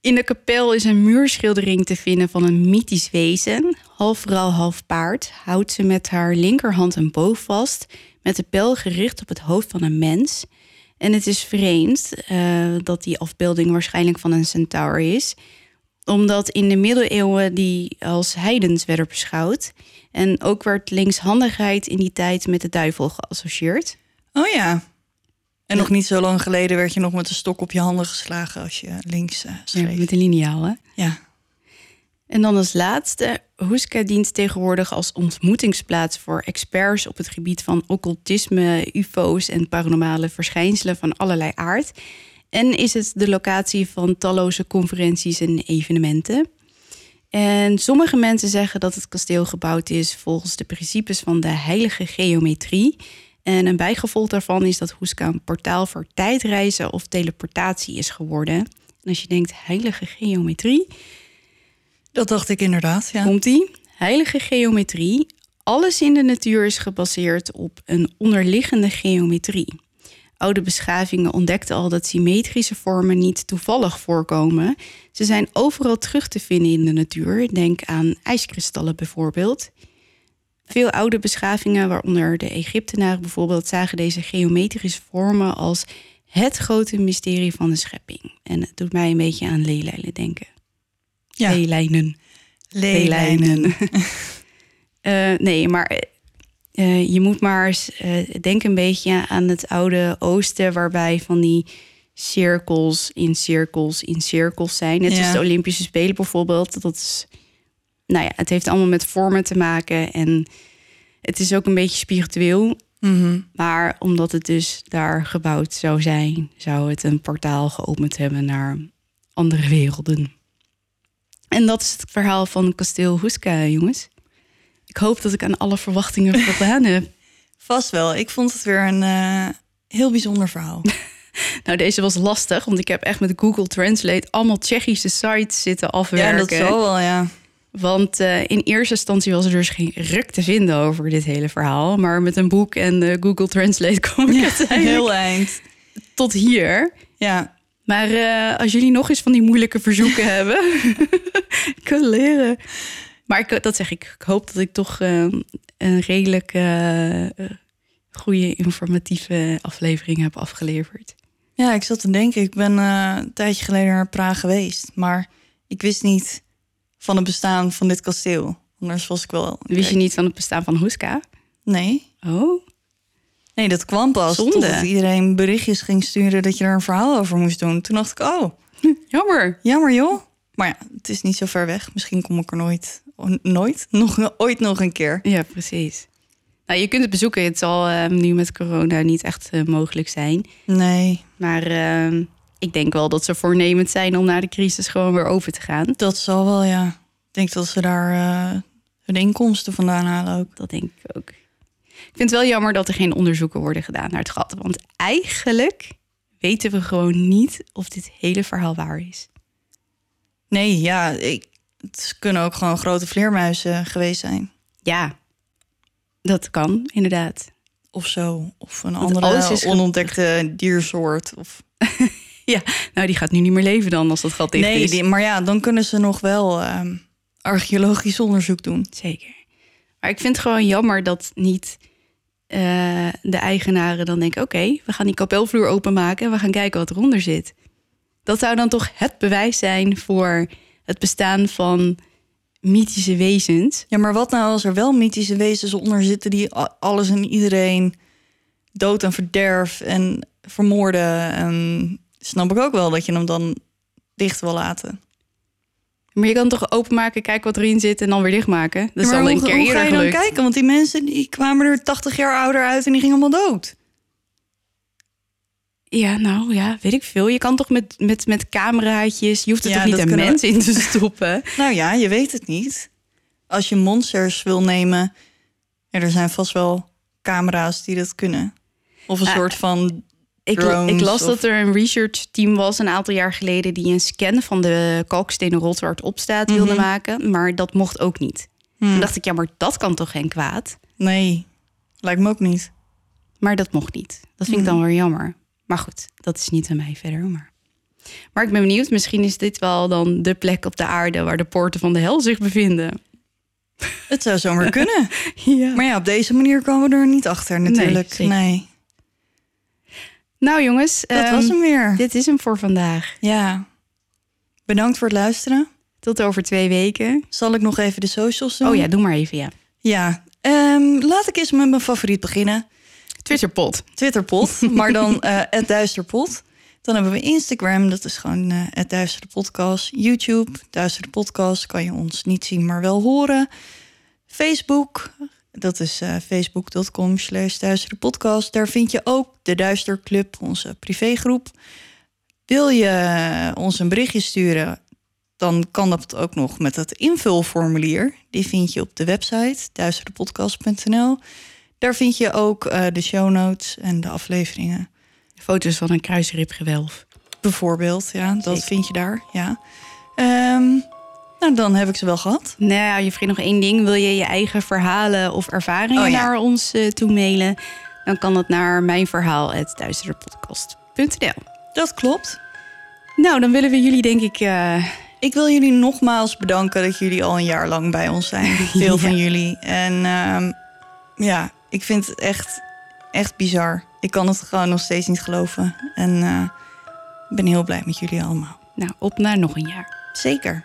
In de kapel is een muurschildering te vinden van een mythisch wezen. Half vrouw, half paard. Houdt ze met haar linkerhand een boog vast. Met de pijl gericht op het hoofd van een mens. En het is vreemd eh, dat die afbeelding waarschijnlijk van een centaur is. Omdat in de middeleeuwen die als heidens werden beschouwd. En ook werd linkshandigheid in die tijd met de duivel geassocieerd. Oh ja. En nog niet zo lang geleden werd je nog met een stok op je handen geslagen als je links Ja, schreef. met een liniaal, hè? Ja. En dan als laatste, Huska dient tegenwoordig als ontmoetingsplaats voor experts op het gebied van occultisme, UFO's en paranormale verschijnselen van allerlei aard. En is het de locatie van talloze conferenties en evenementen. En sommige mensen zeggen dat het kasteel gebouwd is volgens de principes van de heilige geometrie. En een bijgevolg daarvan is dat Hoeska een portaal voor tijdreizen of teleportatie is geworden. En als je denkt, heilige geometrie, Dat dacht ik inderdaad, ja. komt die. Heilige geometrie. Alles in de natuur is gebaseerd op een onderliggende geometrie. Oude beschavingen ontdekten al dat symmetrische vormen niet toevallig voorkomen. Ze zijn overal terug te vinden in de natuur. Denk aan ijskristallen bijvoorbeeld. Veel oude beschavingen, waaronder de Egyptenaren bijvoorbeeld, zagen deze geometrische vormen als het grote mysterie van de schepping. En het doet mij een beetje aan leelijnen denken. Ja, Leelijnen. leelijnen. Eh, nee, maar eh, je moet maar eens eh, denk een beetje aan het oude Oosten, waarbij van die cirkels in cirkels in cirkels zijn. Net Ja. als de Olympische Spelen bijvoorbeeld. Dat is, nou ja, het heeft allemaal met vormen te maken en het is ook een beetje spiritueel. Mhm. Maar omdat het dus daar gebouwd zou zijn, zou het een portaal geopend hebben naar andere werelden. En dat is het verhaal van kasteel Huska, jongens. Ik hoop dat ik aan alle verwachtingen voldaan heb. Vast wel. Ik vond het weer een eh, heel bijzonder verhaal. Nou, deze was lastig, want ik heb echt met Google Translate allemaal Tsjechische sites zitten ja, afwerken. dat zal wel, ja. Want eh, in eerste instantie was er dus geen ruk te vinden over dit hele verhaal. Maar met een boek en eh, Google Translate kom ik uiteindelijk Heel eind. tot hier. Ja, Maar als jullie nog eens van die moeilijke verzoeken hebben, kunnen leren. Maar ik, dat zeg ik. Ik hoop dat ik toch eh, een redelijk eh, goede informatieve aflevering heb afgeleverd. Ja, ik zat te denken, ik ben eh, een tijdje geleden naar Praag geweest. Maar ik wist niet van het bestaan van dit kasteel. Anders was ik wel... Wist je niet van het bestaan van Huska? Nee. Oh, Nee, dat kwam pas Zonde. iedereen berichtjes ging sturen dat je er een verhaal over moest doen. Toen dacht ik, oh, jammer. jammer joh. Maar ja, het is niet zo ver weg. Misschien kom ik er nooit, nooit, nog, ooit nog een keer. Ja, precies. Nou, je kunt het bezoeken. Het zal eh, nu met corona niet echt eh, mogelijk zijn. Nee, Maar eh, ik denk wel dat ze voornemend zijn om na de crisis gewoon weer open te gaan. dat zal wel, ja. Ik denk dat ze daar eh, hun inkomsten vandaan halen ook. Dat denk ik ook. Ik vind het wel jammer dat er geen onderzoeken worden gedaan naar het gat. Want eigenlijk weten we gewoon niet of dit hele verhaal waar is. Nee, ja, ik, het kunnen ook gewoon grote vleermuizen geweest zijn. Ja, dat kan inderdaad. Of zo. Of een andere is onontdekte diersoort. Of... Nou, die gaat nu niet meer leven dan als dat gat dicht Nee, is. maar ja, dan kunnen ze nog wel ehm, archeologisch onderzoek doen. Zeker. Maar ik vind het gewoon jammer dat niet eh, de eigenaren dan denken... oké, we gaan die kapelvloer openmaken en we gaan kijken wat eronder zit. Dat zou dan toch het bewijs zijn voor het bestaan van mythische wezens. Ja, maar wat nou als er wel mythische wezens onder zitten die alles en iedereen dood en verderf en vermoorden? En snap ik ook wel dat je hem dan dicht wil laten. Maar je kan toch openmaken, kijken wat erin zit en dan weer dichtmaken. Dat is maar al een hoe, keer hoe ga je dan gelukt. kijken? Want die mensen die kwamen er 80 jaar ouder uit en die gingen allemaal dood. Ja, nou ja, weet ik veel. Je kan toch met, met, met cameraatjes... je hoeft er Ja, toch niet een we- mens in te stoppen? Nou ja, je weet het niet. Als je monsters wil nemen, ja, er zijn vast wel camera's die dat kunnen. Of een Ah, soort van Ik, drones ik las of- dat er een researchteam was een aantal jaar geleden... die een scan van de kalkstenen rot waar het op staat wilde Mhm. maken. Maar dat mocht ook niet. Hmm. Toen dacht ik, ja, maar dat kan toch geen kwaad? Nee, lijkt me ook niet. Maar dat mocht niet. Dat vind ik dan weer jammer. Maar goed, dat is niet aan mij verder. Maar. maar ik ben benieuwd, misschien is dit wel dan de plek op de aarde... waar de poorten van de hel zich bevinden. Het zou zomaar kunnen. Ja. Maar ja, op deze manier komen we er niet achter natuurlijk. Nee, Nou jongens, dat ehm, was hem weer. dit is hem voor vandaag. Ja. Bedankt voor het luisteren. Tot over twee weken. Zal ik nog even de socials doen? Oh ja, doe maar even, ja. Ja. Ehm, laat ik eens met mijn favoriet beginnen. Twitterpot. Twitterpot, maar dan eh het Duisterpot. Dan hebben we Instagram, dat is gewoon eh het Duistere Podcast. YouTube, Duistere Podcast, kan je ons niet zien, maar wel horen. Facebook, dat is eh, facebook.com slash Podcast. Daar vind je ook de Duister Club, onze privégroep. Wil je ons een berichtje sturen, dan kan dat ook nog met het invulformulier. Die vind je op de website duisterepodcast.nl. Daar vind je ook eh, de show notes en de afleveringen. Foto's van een kruisribgewelf. Bijvoorbeeld, ja, dat vind je daar. Ja. Ehm, nou, dan heb ik ze wel gehad. Nou, je vergeet nog één ding. Wil je je eigen verhalen of ervaringen Oh, ja. naar ons eh, toe mailen? Dan kan dat naar mijnverhaal.duisterderpodcast.nl Dat klopt. Nou, dan willen we jullie denk ik... eh, Ik wil jullie nogmaals bedanken dat jullie al een jaar lang bij ons zijn. Veel van jullie. En ehm, ja, ik vind het echt, echt bizar. Ik kan het gewoon nog steeds niet geloven. En eh, ik ben heel blij met jullie allemaal. nou, op naar nog een jaar. Zeker.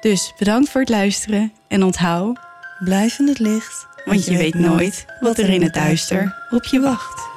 Dus bedankt voor het luisteren. En onthoud, Blijf in het licht. want je weet nooit wat er in het duister op je wacht.